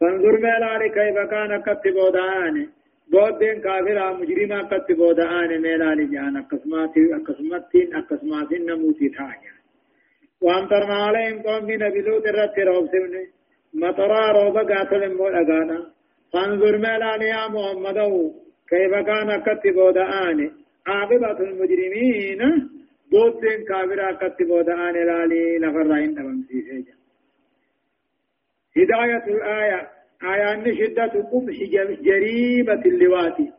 Speaker 1: فانظر ميلالي كيف كان كتبوا دعاني بودين كافرا مجرما كتبوا دعاني ميلالي جانا قسماتي أقسمتين أقسماتين نموتي تاجا. وأمطرنا عليهم قوم من بلوت الرت روب مطرا روبا قاتل مول أغانا فانظر ميلان يا محمد كيف كان كتبوا دعاني عاقبة المجرمين دوتين كافرا كتبوا دعاني لالي لفرين دمم سيسيجا هداية الآية آية شدة قبح جريمة اللواتي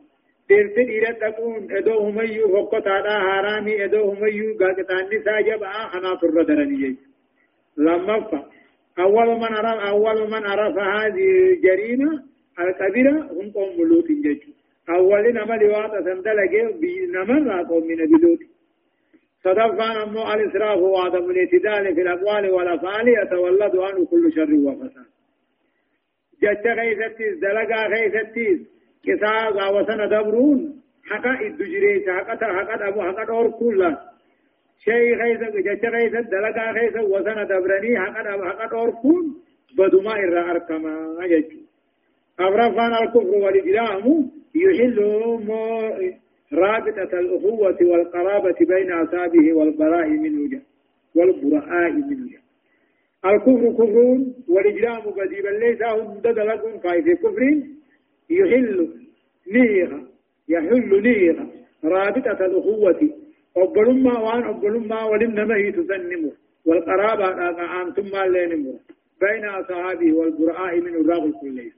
Speaker 1: ترتد إلى تكون إدوه ميو فقط على حرامي إدوه ميو قاقتان نساء جبعا خناط الردرنية لما فا أول من عرف أول من عرف هذه الجريمة الكبيرة هم قوم لوط جيجو. أول نما لواطة سندلق نما قوم من بلوط صدفان أمو الإسراف وعدم الاعتدال في الأقوال والأفعال يتولد عنه كل شر وفساد. جتش غيثتيز دلقا غيثتيز كسا غاوسنا دبرون حقا الدجريس حقا حقا أبو حقا دور كلا شيء غيث جتش غيث دلقا غيث وسنا دبرني حقا حقا دور كل بدما إرى أركما أجج أبرفان الكفر والإجرام يحل رابطة الأخوة والقرابة بين أصحابه والبراء منه والبراء منه الكفر كفر والإجرام بديبا ليس هم ددلكم كيف كفر يحل نيغا يحل نيغا رابطة الأخوة أبلما وان أبلما ولم هي تسنمه والقرابة أنتم ما لينمه بين أصحابه والبراء من الراغ الكليس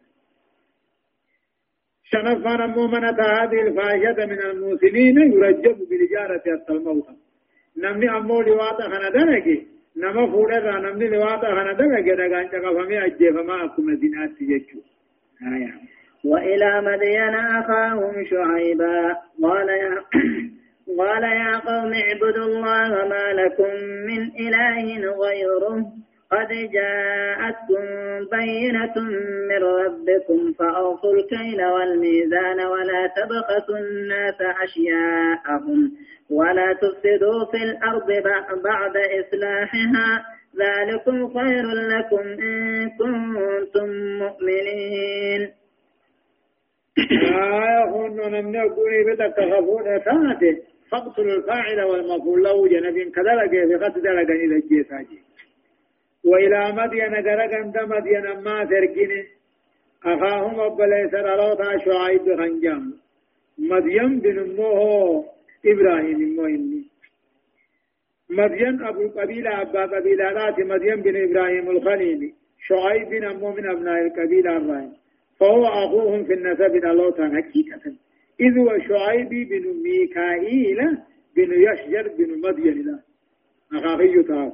Speaker 1: شنفان مؤمنة هذه الفاحشة من الموسمين يرجب بالإجارة حتى الموت نمني أمو لواطة خندنك نما فولا نمني لواطة خندنك دقان جقفمي أجيفما أكم زنات يجو آية
Speaker 2: وإلى مدين أخاهم شعيبا قال يا قال يا قوم اعبدوا الله ما لكم من إله غيره. قد جاءتكم بينة من ربكم فأوفوا الكيل والميزان ولا تبخسوا الناس أشياءهم ولا تفسدوا في الأرض بعد إصلاحها. ذلكم خير لكم إن كنتم مؤمنين.
Speaker 1: آية نمني أقولي بدك تخافون تاتي فاقتلوا الفاعل والمفعول له جنب كذا لقى في قتل لقى إلى الجيساجي وإلى مدين غرقن مدين ما تركين. أخاهم أبليس رلوتا شعيب خنجام مدين بن موه إبراهيم موهني. مدين أبو قبيلة أبا قبيلة رات مدين بن إبراهيم الخليلي. شعيب بن أمو من أبناء القبيلة الرائم. فهو أخوهم في النسب الله حقيقة إذ هو شعيب بن ميكائيل بن يشجر بن مدين له. أخاخي تعالى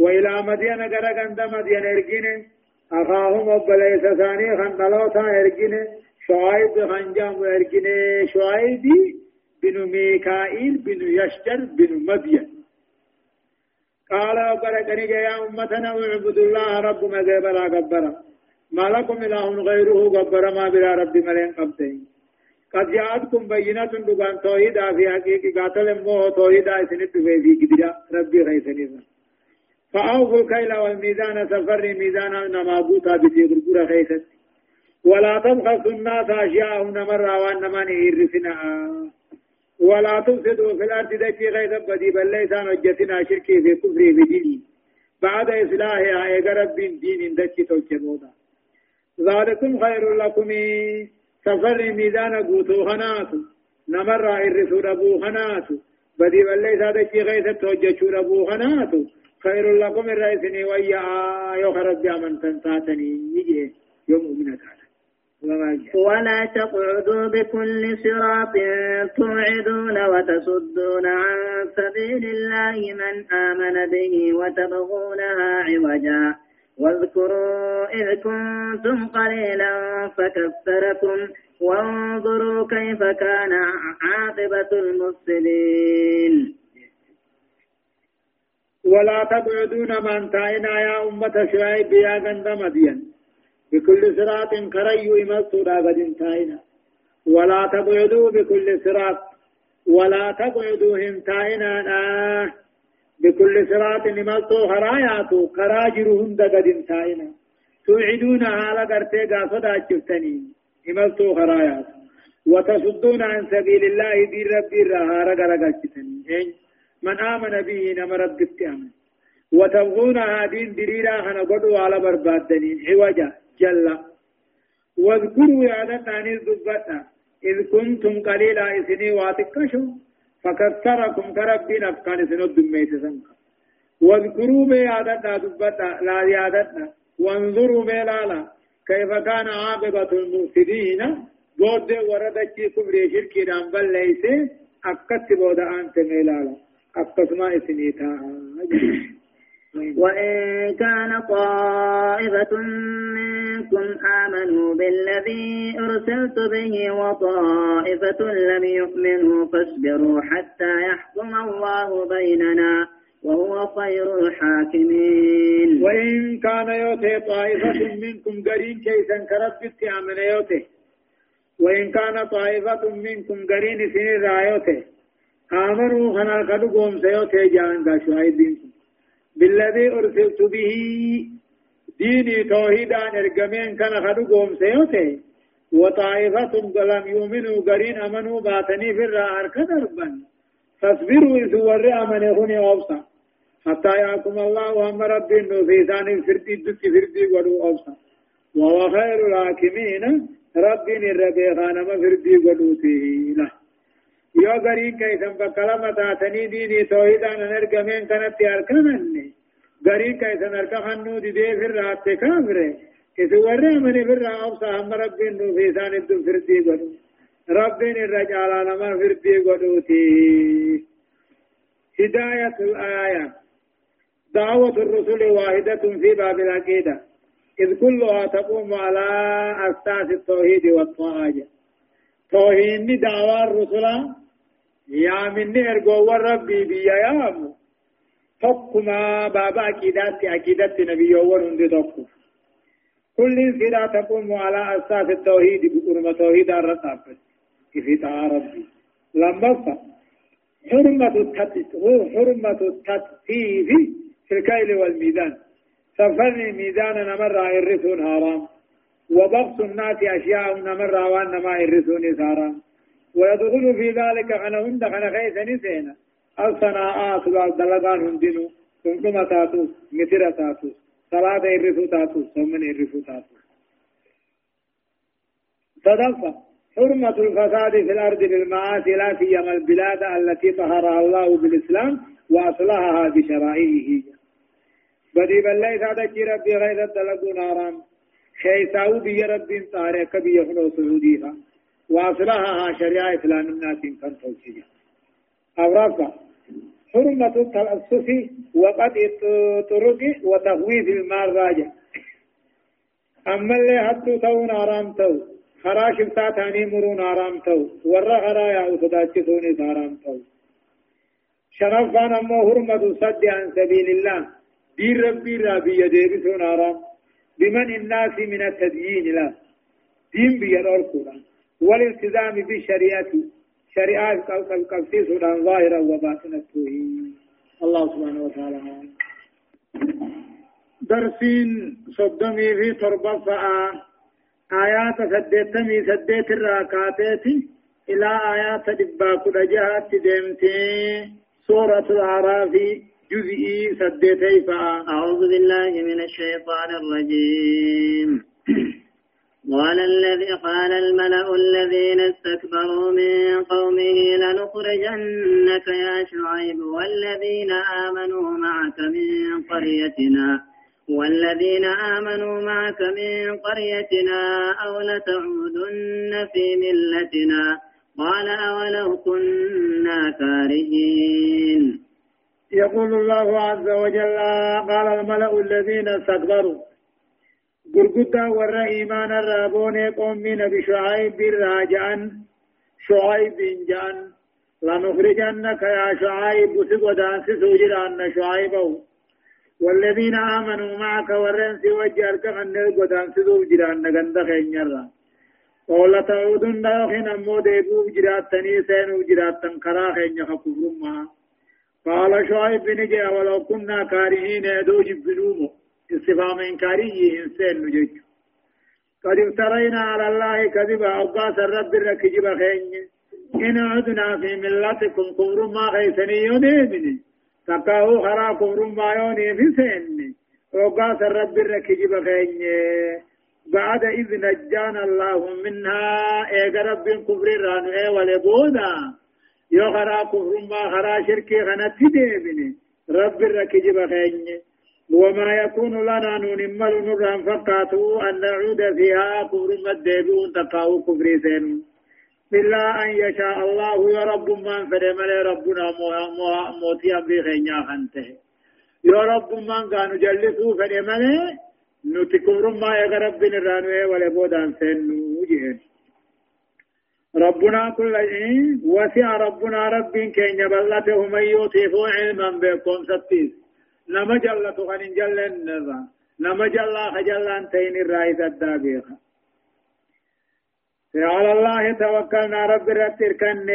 Speaker 1: وإلى مدين غرقند مدين إرقين. أخاهم أبليس ثاني خندلوتا إرقين. شعيب خنجام إرقين. شعيب بن ميكائيل بن يشجر بن مدين. قال وبركني يا أمتنا اعبدوا الله رب مذهب قبرا ما لكم إله غيره قبر ما بلا رب ملين قبتين قد جاءتكم بينة دقان توحيدا في حقيقة قاتل مو توحيدا سنت في قدرة ربي غيثني فأوفوا الكيل والميزان سفر ميزان نمابوتا بتي غرغرة خيست ولا تبخسوا الناس أشياءهم مرة وأنما نهرسنا ولا تفسدوا في الأرض دكي غير بدي بل ليس نجتنا شركي في كفر في بعد إصلاحها إيقا رب دين دكي توجبودا ذلكم خير لكم. سفر ميزان قوتو خناتو نمر إرسو ربو خناتو بدي بل ليس دكي غير توجبو ربو خناتو خير لكم الرئيسني ويا. يو خرج من تنتاتني. يجي يوم من
Speaker 2: ولا تقعدوا بكل صراط توعدون وتصدون عن سبيل الله من آمن به وتبغونها عوجا. واذكروا إذ كنتم قليلا فكثركم وانظروا كيف كان عاقبة المفسدين.
Speaker 1: ولا تبعدون من تاينا يا أمة شعيب يا غند مدين. بكل صراط كريو إمسوا غد تاينا ولا تبعدوا بكل صراط. ولا تبعدوا هم تاينا آه بكل صراط إمسوا خراياتو كراجرهم غد تاينا توعدون على قرتي قاصدا جفتني إمسوا خراياتو. وتصدون عن سبيل الله دين ربي رها رقا رقا من آمن به نمر الدتيام وتبغونها دين دريرا خنا قدوا على بربادنين عوجا جل. واذكروا يا لتاني الزبطة إذ كنتم قليلا إسني واتكشوا فكثركم كربين أفكان سنو الدميت سنك. واذكروا بيادتنا دبتا لا يادتنا وانظروا بلالا كيف كان عاقبة المفسدين؟ بود وردت كبر شركي دام بل ليس أكت بود أنت ملالا أكت ما إسنيتا.
Speaker 2: وإن كان طائفة منكم آمنوا بالذي أرسلت به وطائفة لم يؤمنوا فاصبروا حتى يحكم الله بيننا وهو خير الحاكمين.
Speaker 1: وإن كان يوتي طائفة منكم قرين كيسا كربت أمن يوتي. وإن كان طائفة منكم قرين سنين رأيوتي. آمنوا خنا قد قوم سيوتي جان بنكم بالذي أرسلت به. ديني توحيدا ارقمين كان قد قوم سيوتي. وطائفة لم يؤمنوا قرين أمنوا باتني في الرأى كدربا فاصبروا إذ ورئ من هنا أوصى حتى يحكم الله وهم ربي إنه في ثاني فردي دك فردي ولو أوصى وهو خير الحاكمين. ربي الربي خانم فردي ولو له يو غري كيسن بكلمة تاتني ديني توحيدا نرقمين كانت أركنني غري كيسن أركخنو دي دي في الرات كافره إذ ورئ من في الرأى أوصى هم ربي إنه في ثاني دك فردي ولو ربين الرجال نما فردي قدوتي هداية الآية دعوة الرسل واحدة في باب العقيدة إذ كلها تقوم على أساس التوحيد والطاعة توحيد دعوة الرسل مني أرجو ربي بيا يا تقوم باب عقيدات عقيدة نبي ورند تقوم كل فلا تقوم على أساس التوحيد بقرم توحيد الرسول في ربي. لما حرمة حرمة التطهير في الكيل والميزان. سفر ميزان نمر الرسول حرام وبغض الناس أشياء نمر وأن ما الرسول حرام ويدخل في ذلك أنا هند أنا خيس نسينا. الصناعات والدلقان هندنو كنكم تاتو متر تاتو. صلاة الرسول تاتو سمن الرسول تاتو. صدقة حرمة الفساد في الأرض بالمعاصي لا سيما البلاد التي طهرها الله بالإسلام وأصلحها بشرائعه. بدي بالله سادة ربي غير الدلق نارام خيساو بي ربي طارق كبي يخنو سعوديها. واصلها شريعة إسلام الناس كان توجيه أو رفع حرمة التلصف وقد الطرق وتغويث المال راجع. أما اللي حتى تو نارام تو خرا شفتا تاني مرون آرام تو ورى خرا يا أصداتي توني آرام تو أمو حرمة صد عن سبيل الله. دين ربي ربي يديبسون آرام. بمن الناس من التديين لا. دين بيان القرآن والالتزام بالشريعة شريعة قبسي سودان ظاهرا وباطنا الله سبحانه وتعالى. درسين صدمي في تربة آيات سدتمي سدت الراكاتات إلى آيات دباك رجعت دمتي سورة الأعراف جزئي سديتي
Speaker 2: أعوذ بالله من الشيطان الرجيم. قال الذي قال الملأ الذين استكبروا من قومه لنخرجنك يا شعيب والذين آمنوا معك من قريتنا والذين آمنوا معك من قريتنا أو لتعودن في ملتنا قال أولو كنا كارهين.
Speaker 1: يقول الله عز وجل قال الملأ الذين استكبروا قرقدا ور إيمان الرابون قومين بشعيب راجعا شعيب جان لنخرجنك يا شعيب سقدان سسوجران شعيبه والذين آمنوا معك ورنس وجهك أن القدان سسوجران نغند خينيرا ولا تعودن داخن أمو ديبو جراتني سينو جراتن كرا خينيا كفرما قال شعيب بن جاء ولو كنا كارهين يدو جبنومو استفهام إنكاري إنسان نجيك قد افترينا على الله كذبا أباس الرب الركجب خين إن عدنا في ملتكم كفر ما غيثني يديمني تقاو خرا كفر ما يوني في سني وقاس الرب الركجب غيني بعد إذ نجانا الله منها إيغا رب كفر رانو إيه ولبودا يو خرا كفر ما خرا شركي غنتي ديمني رب الركجب غيني وما يكون لنا ننمل نران فقاتو أن نعود فيها كفر مدبون تقاو كفر سنو إلا أن يشاء الله يا رب من فرمل ربنا موتي أمري خينيا خنته. يا رب من كانوا جلسوا فرمل نتكبر ما يا رب نرانوه ولا بودان سنو جهن ربنا كل شيء. وسع ربنا رب كين بلته من يوتيف علما بكم ستيس. نما جلت غن جلن نما جلا خجلان تين الرئيس الدابيخ على الله توكلنا رب رتركن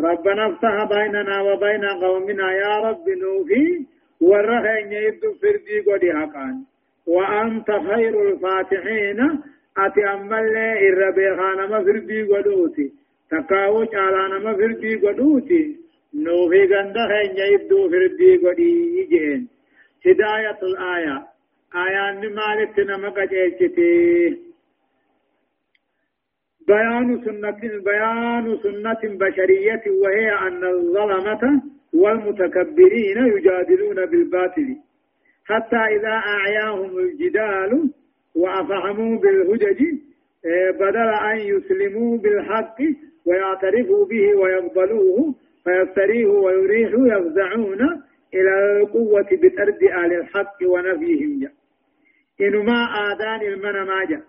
Speaker 1: ربنا افتح بيننا وبين قومنا يا رب نوفي ورخين يد فردي قدي حقان وأنت خير الفاتحين أتي أمال الربي خانما فردي قدوتي تقاوش على نما فردي قدوتي نوفي قند خين يد فردي قدي جين هداية الآية آيان مالك نمك جيشتي بيان سنة بيان سنة بشرية وهي أن الظلمة والمتكبرين يجادلون بالباطل حتى إذا أعياهم الجدال وأفهموا بالهجج بدل أن يسلموا بالحق ويعترفوا به ويقبلوه فيفتريه ويريحوا يفزعون إلى القوة بترد أهل الحق ونفيهم. إنما آذان المنماجة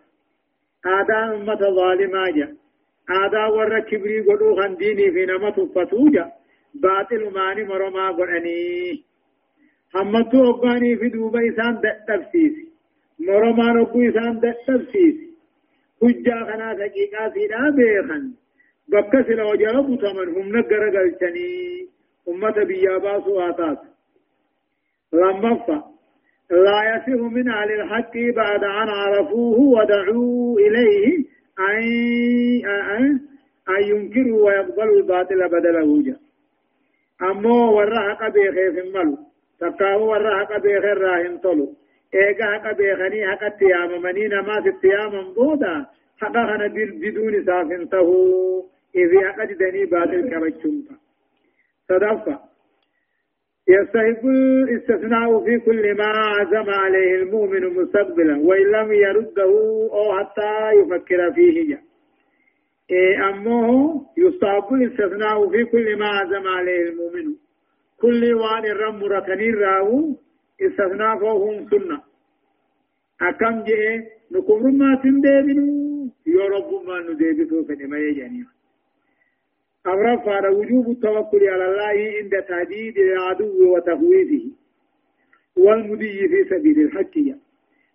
Speaker 1: آداء أمة ظالما جا آداء ور كبري قدو خنديني في نما تفتو جا باطل ماني مرما قرأني. همتو أباني في دوبا إسان تفسيس. مرما ربو إسان تفسيس. حجا خنا حقيقة سيدا بيخن. بكس لو جربوا تمن هم نقر قلتني أمة بياباسو آتاس لما لا يصح من أهل الحق بعد أن عرفوه ودعوا إليه أن أن ينكروا ويقبلوا الباطل بدله جاء أمو ورا بيخي في الملو تقاو ورا حق بيخي راهن طلو إيقا حق بيخني حق التيام منين ما في التيام بودا حق خنا بدون سافنته إذا حق دني باطل كبتشمتا صدفة. يستحق الاستثناء في كل ما عزم عليه المؤمن مستقبلا وإن لم يرده أو حتى يفكر فيه. إيه أمه يستحق الاستثناء في كل ما عزم عليه المؤمن. كل وان الرم ركنين راو استثناء فهم سنة. أكم جئ نكم ما تندبنوا يا رب ما ندبتوا فنما يجانيه أمر فعل وجوب التوكل على الله عند تهديد العدو وتخويفه والمدي في سبيل الحق.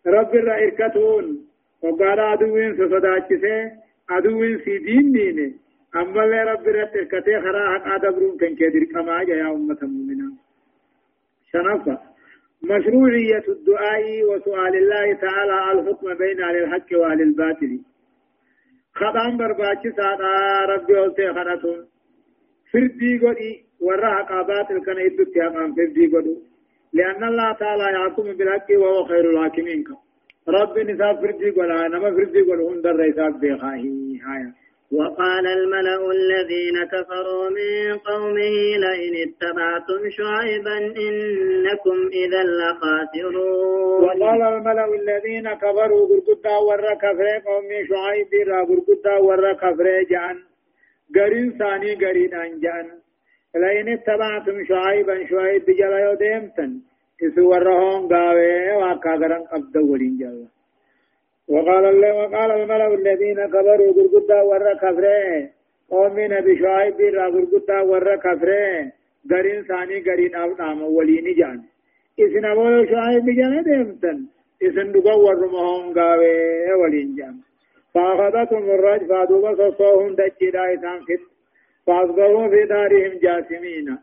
Speaker 1: رب الرائركتون وقال عدوين سصداتشسه عدوين في دين دينه أما اللي رب الرائركته خرا حق عدبرون كان كدر كما يا أمة المؤمنين شنفة. مشروعية الدعاء وسؤال الله تعالى الحكم بين أهل الحق وأهل الباطل. خطان برباچي سادا ربي أولتي خناتون فردي قدي ورا حقابات الكن إدو تيامان فردي قدو لأن الله تعالى يحكم بالحق وهو خير الحاكمين رب نساب فردي قدو نما فردي قدو هندر ريساب بيخاهي هايا
Speaker 2: وقال الملأ الذين كفروا من قومه لئن اتبعتم شعيبا إنكم إذا لخاسرون.
Speaker 1: وقال الملأ الذين كفروا بركتا ورى كفر قوم شعيب را بركتا ورى كفر جان. قرين ثاني قرين أنجان. لئن اتبعتم شعيبا شعيب بجلا يوديمتن إسورهم قاوي وكاغران قبض ولين جلا وقال الله وقال الملأ الذين كفروا غرغدا ور كفرة. قوم نبي شعيب را غرغدا ور كفرة. غرين ثاني غرين أو نام ولين جان. اسن أبو شعيب جان دمتن اسن دغ ور مهون غاوي ولين جان. فأخذتهم الرجفة دوبا صوهم دجي دايتان فت فأصبحوا في دارهم جاسمين.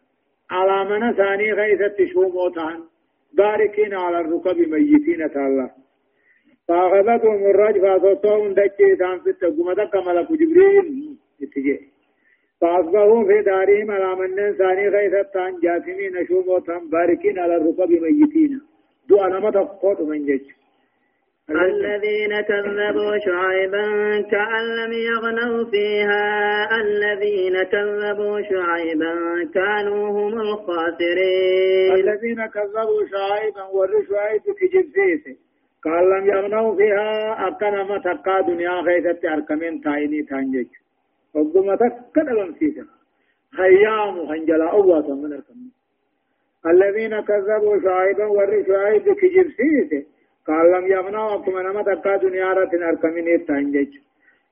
Speaker 1: على من ثاني غيثت شوموتان باركين على الركب ميتين الله فأخذتهم الرجفة فصوم دجي دان في التقوم دك ملك جبريل اتجاه فأصبحوا في دارهم على من ثاني غيثة جاثمين شوموتا باركين على الركب ميتين دعا نما تفقوت من جيش
Speaker 2: الذين كذبوا شعيبا كأن لم يغنوا فيها الذين كذبوا شعيبا كانوا هم الخاسرين
Speaker 1: الذين كذبوا شعيبا ور شعيب في قال لم يغنوا فيها أكنا ما تقا دنيا غيثة أركمين تايني تانجج وقم تكنا لنسيسا خيام خنجلا أواتا من الكمين الذين كذبوا شعيبا ور شعيب في جبسيسه قال لم يغنوا أكما نما تقا دنيا رتن أركمين تانجج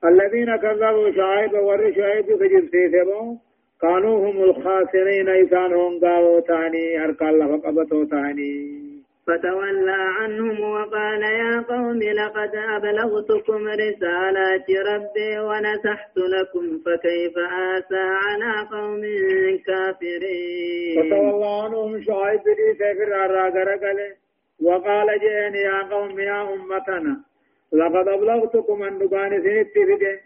Speaker 1: الذين كذبوا شعيب ور شعيب في جبسيسه كانوا هم الخاسرين إسان هم قاوة تاني أركا الله فقبتو تاني.
Speaker 2: فتولى عنهم وقال يا قوم لقد أبلغتكم رسالات ربي ونسحت لكم فكيف آسى على قوم كافرين؟
Speaker 1: فتولى عنهم شعيب لي سفر الراغرقل وقال جئني يا قوم يا أمتنا لقد أبلغتكم أن نباني سنت فده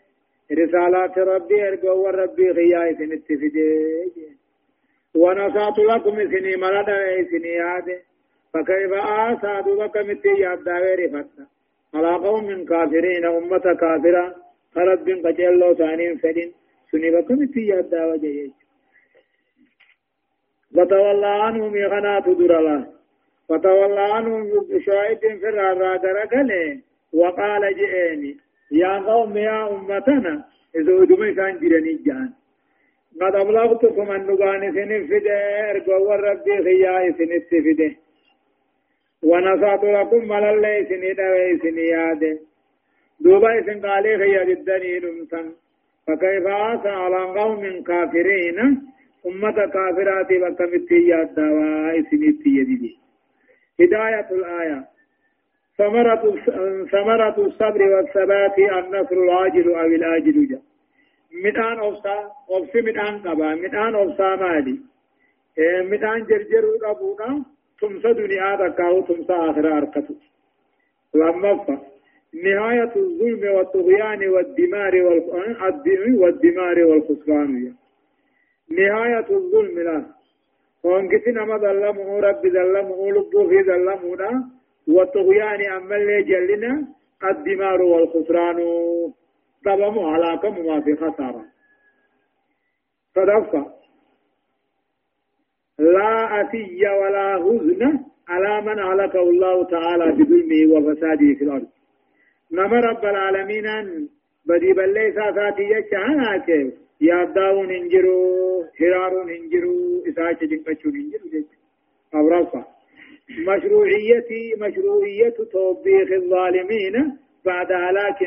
Speaker 1: رسالات ربي أرقوا ربي غياي سنت فده ونسحت لكم سني ملد سني هذه فكيف آسى دوبك متي رفتا؟ على قوم كافرين أمة كافرة. خلت بن قجلو ثانين فدين. سني بك متي ياداوي جيش. وتولى عنهم يغنات درلا. وتولى عنهم شعيب في الرادة وقال جئني يا قوم يا أمتنا. إذا أدمي كان جرني جان. قد أبلغتكم أن نغاني سنفده أرقوا ربي خيائي سنفده. ونصعت لكم مل الله سني دوي سني ياد دوبا سن قالي خيا جدني نمسن فكيف آسى على قوم كافرين؟ أمة كافرات بكمتي ياد دواء سني يدي هداية الآية. ثمرة ثمرة الصبر والثبات النصر العاجل أو الآجل جاء مدان أوسا أوسي مدان قبا. مدان أوسا مالي. مدان جرجر أبونا تمسى دنيا تكاو تمسى آخرة أركتو لما نهاية الظلم والطغيان والدمار والدمار والخسران نهاية الظلم لا وانكسنا ما ظلمه رب ظلمه لبه في ظلمنا والطغيان أما اللي جلنا الدمار والخسران طبعا هلاكم ما في خسارة صدفة لا أتي ولا هزن على من هلكه الله تعالى بظلمه وفساده في الأرض. نما رب العالمين بدي بلي ساتاتي يجعنا كيف ياداون انجرو هرارون انجرو إساك جنكشون انجرو جيش أو رفع مشروعية مشروعية توبيخ الظالمين بعد هلاك.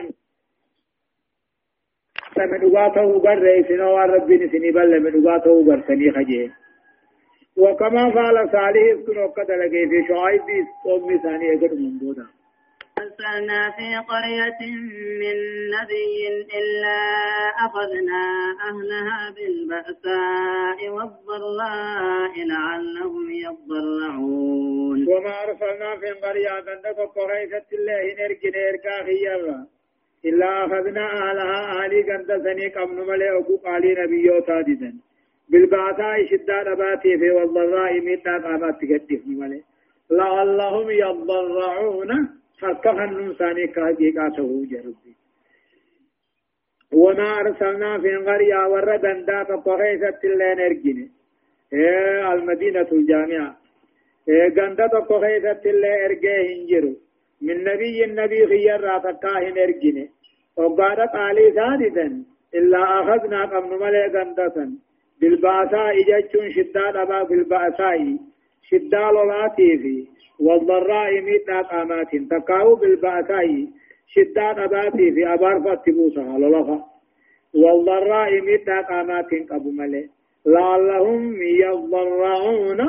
Speaker 1: من أغاته قرر سنوى ربي نسني بل من أغاته قرسني خجيه وكما فعل صالح كن وقد لقي في شعيب قوم ثاني اجر من دودا
Speaker 2: أرسلنا في قرية من نبي إلا أخذنا أهلها بالبأساء والضراء لعلهم يضرعون.
Speaker 1: وما أرسلنا في قرية عندك قرية الله نرجع نرجع خيرا إلا أخذنا أهلها أهلي قند سنيك أمن ملئ أكو قالي نبيوتا ديدن. بالبعثاء شدة نباتي في والضراء من قامت تكتف مالي. لعلهم يضرعون. فكفن نساني كحقيقاته جربي. وما أرسلنا في قرية وردا داتا قريسة اللين ارجني إيه المدينة الجامعة. إيه قندة قريسة اللين ارجيه انجرو من نبي النبي خير راتكاهن ارجني وقالت علي ثالثا. إلا أخذنا قبل ملي قندة. بالبأساء جتشون شدة أبا في البأساء شدة لولاتي في والضراء ميتا قامات تقاو بالبأساء شدة أباتي في أبار فتبوسها لولفا والضراء ميتا قامات قبو ملي لعلهم يضرعون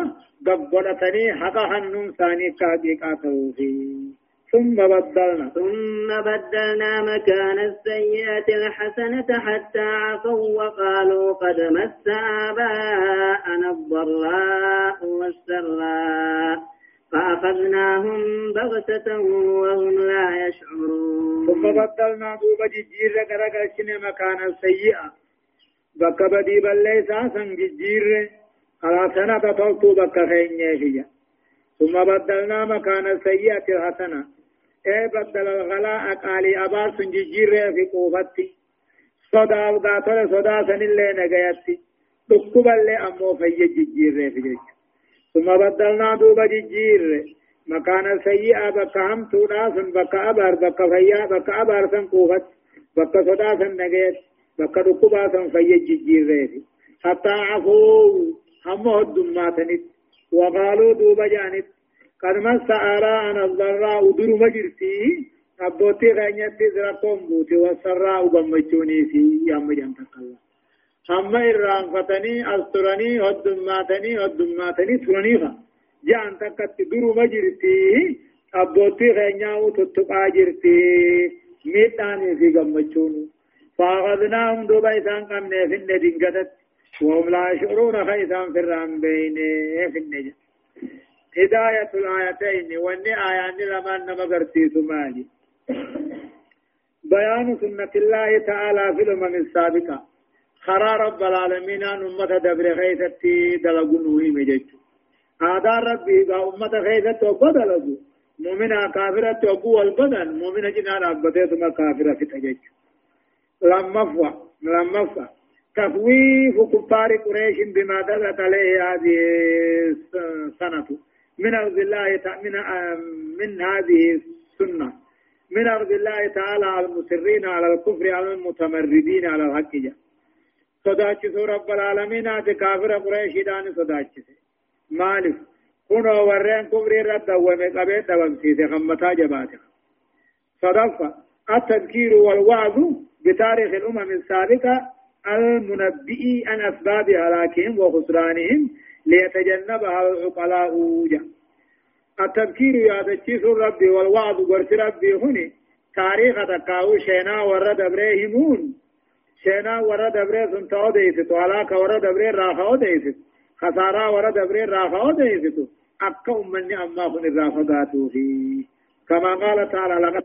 Speaker 1: قبضتني حقا حنم ثاني كاكي كاتو فيه ثم بدلنا
Speaker 2: ثم بدلنا مكان السيئة الحسنة حتى عفوا وقالوا قد مس آباءنا الضراء والسراء فأخذناهم بغتة وهم لا يشعرون.
Speaker 1: ثم بدلنا دوب جيجير رقرقشن مكان السيئة بك بدي بل ليس سنججير على سنة تطلتو بك خينيه ثم بدلنا مكان السيئة الحسنة اي بدل الغلاء قالي أبار سنججير في قوفتي صدا وداتل صدا سن اللي نغيتي دكوب اللي أمو في ججير في جج ثم بدلنا دوب ججير مكان السيئة بك هم تودا سن بك أبار بك فيا بك أبار سن قوفت بك صدا سن نغيت بك دكوبا سن في ججير حتى عفو هم هدوماتنت وقالوا دوب جانت قد مس آراءنا الضراء در مجرتي أبوتي غنيتي زرقون بوتي والسراء بمجوني في يام جنتك الله هم إران فتني أسترني هدماتني هدماتني ترنيها جان تكت در مجرتي أبوتي غنياو تتقى جرتي ميتاني في غمجوني فأخذناهم دوبا إسان قمنا في الندين قدت وهم لا يشعرون خيثان في الرام بين في هداية الآيتين واني آيان لما قرتيت مالي. بيان سنة الله تعالى في الأمم السابقة. خرى رب العالمين أن أمة دبر خيثتي دلقوا نوهي مجج هذا ربي با أمة خيثت وبدلقوا مؤمنة كافرة وقوة البدن. مؤمنة جنان أبدت ما كافرة في تجج لما فوا لما فوا تخويف كفار قريش بما دلت عليه هذه السنة من أرض الله من من هذه السنة. من أرض الله تعالى على المسرين على الكفر على المتمردين على الحق جاء. صداتش رب العالمين آتي كافر قريش دان صداتش مالف كنو ورين كفر رد ومقبت ومسيس خمتا جباته. صدفة التذكير والوعظ بتاريخ الأمم السابقة المنبئ عن أسباب هلاكهم وخسرانهم ليتجنبها العقلاء جا التذكير يا تشيس ربي والوعد ورس ربي هني. تاريخ تقاو شينا ورد ابراهيمون شينا ورد إبراهيم سنتو ديست وعلاك ورد إبراهيم راخو ديست خسارة ورد إبراهيم راخو ديست أكا أمني أما خن الرافقاتو في كما قال تعالى لقد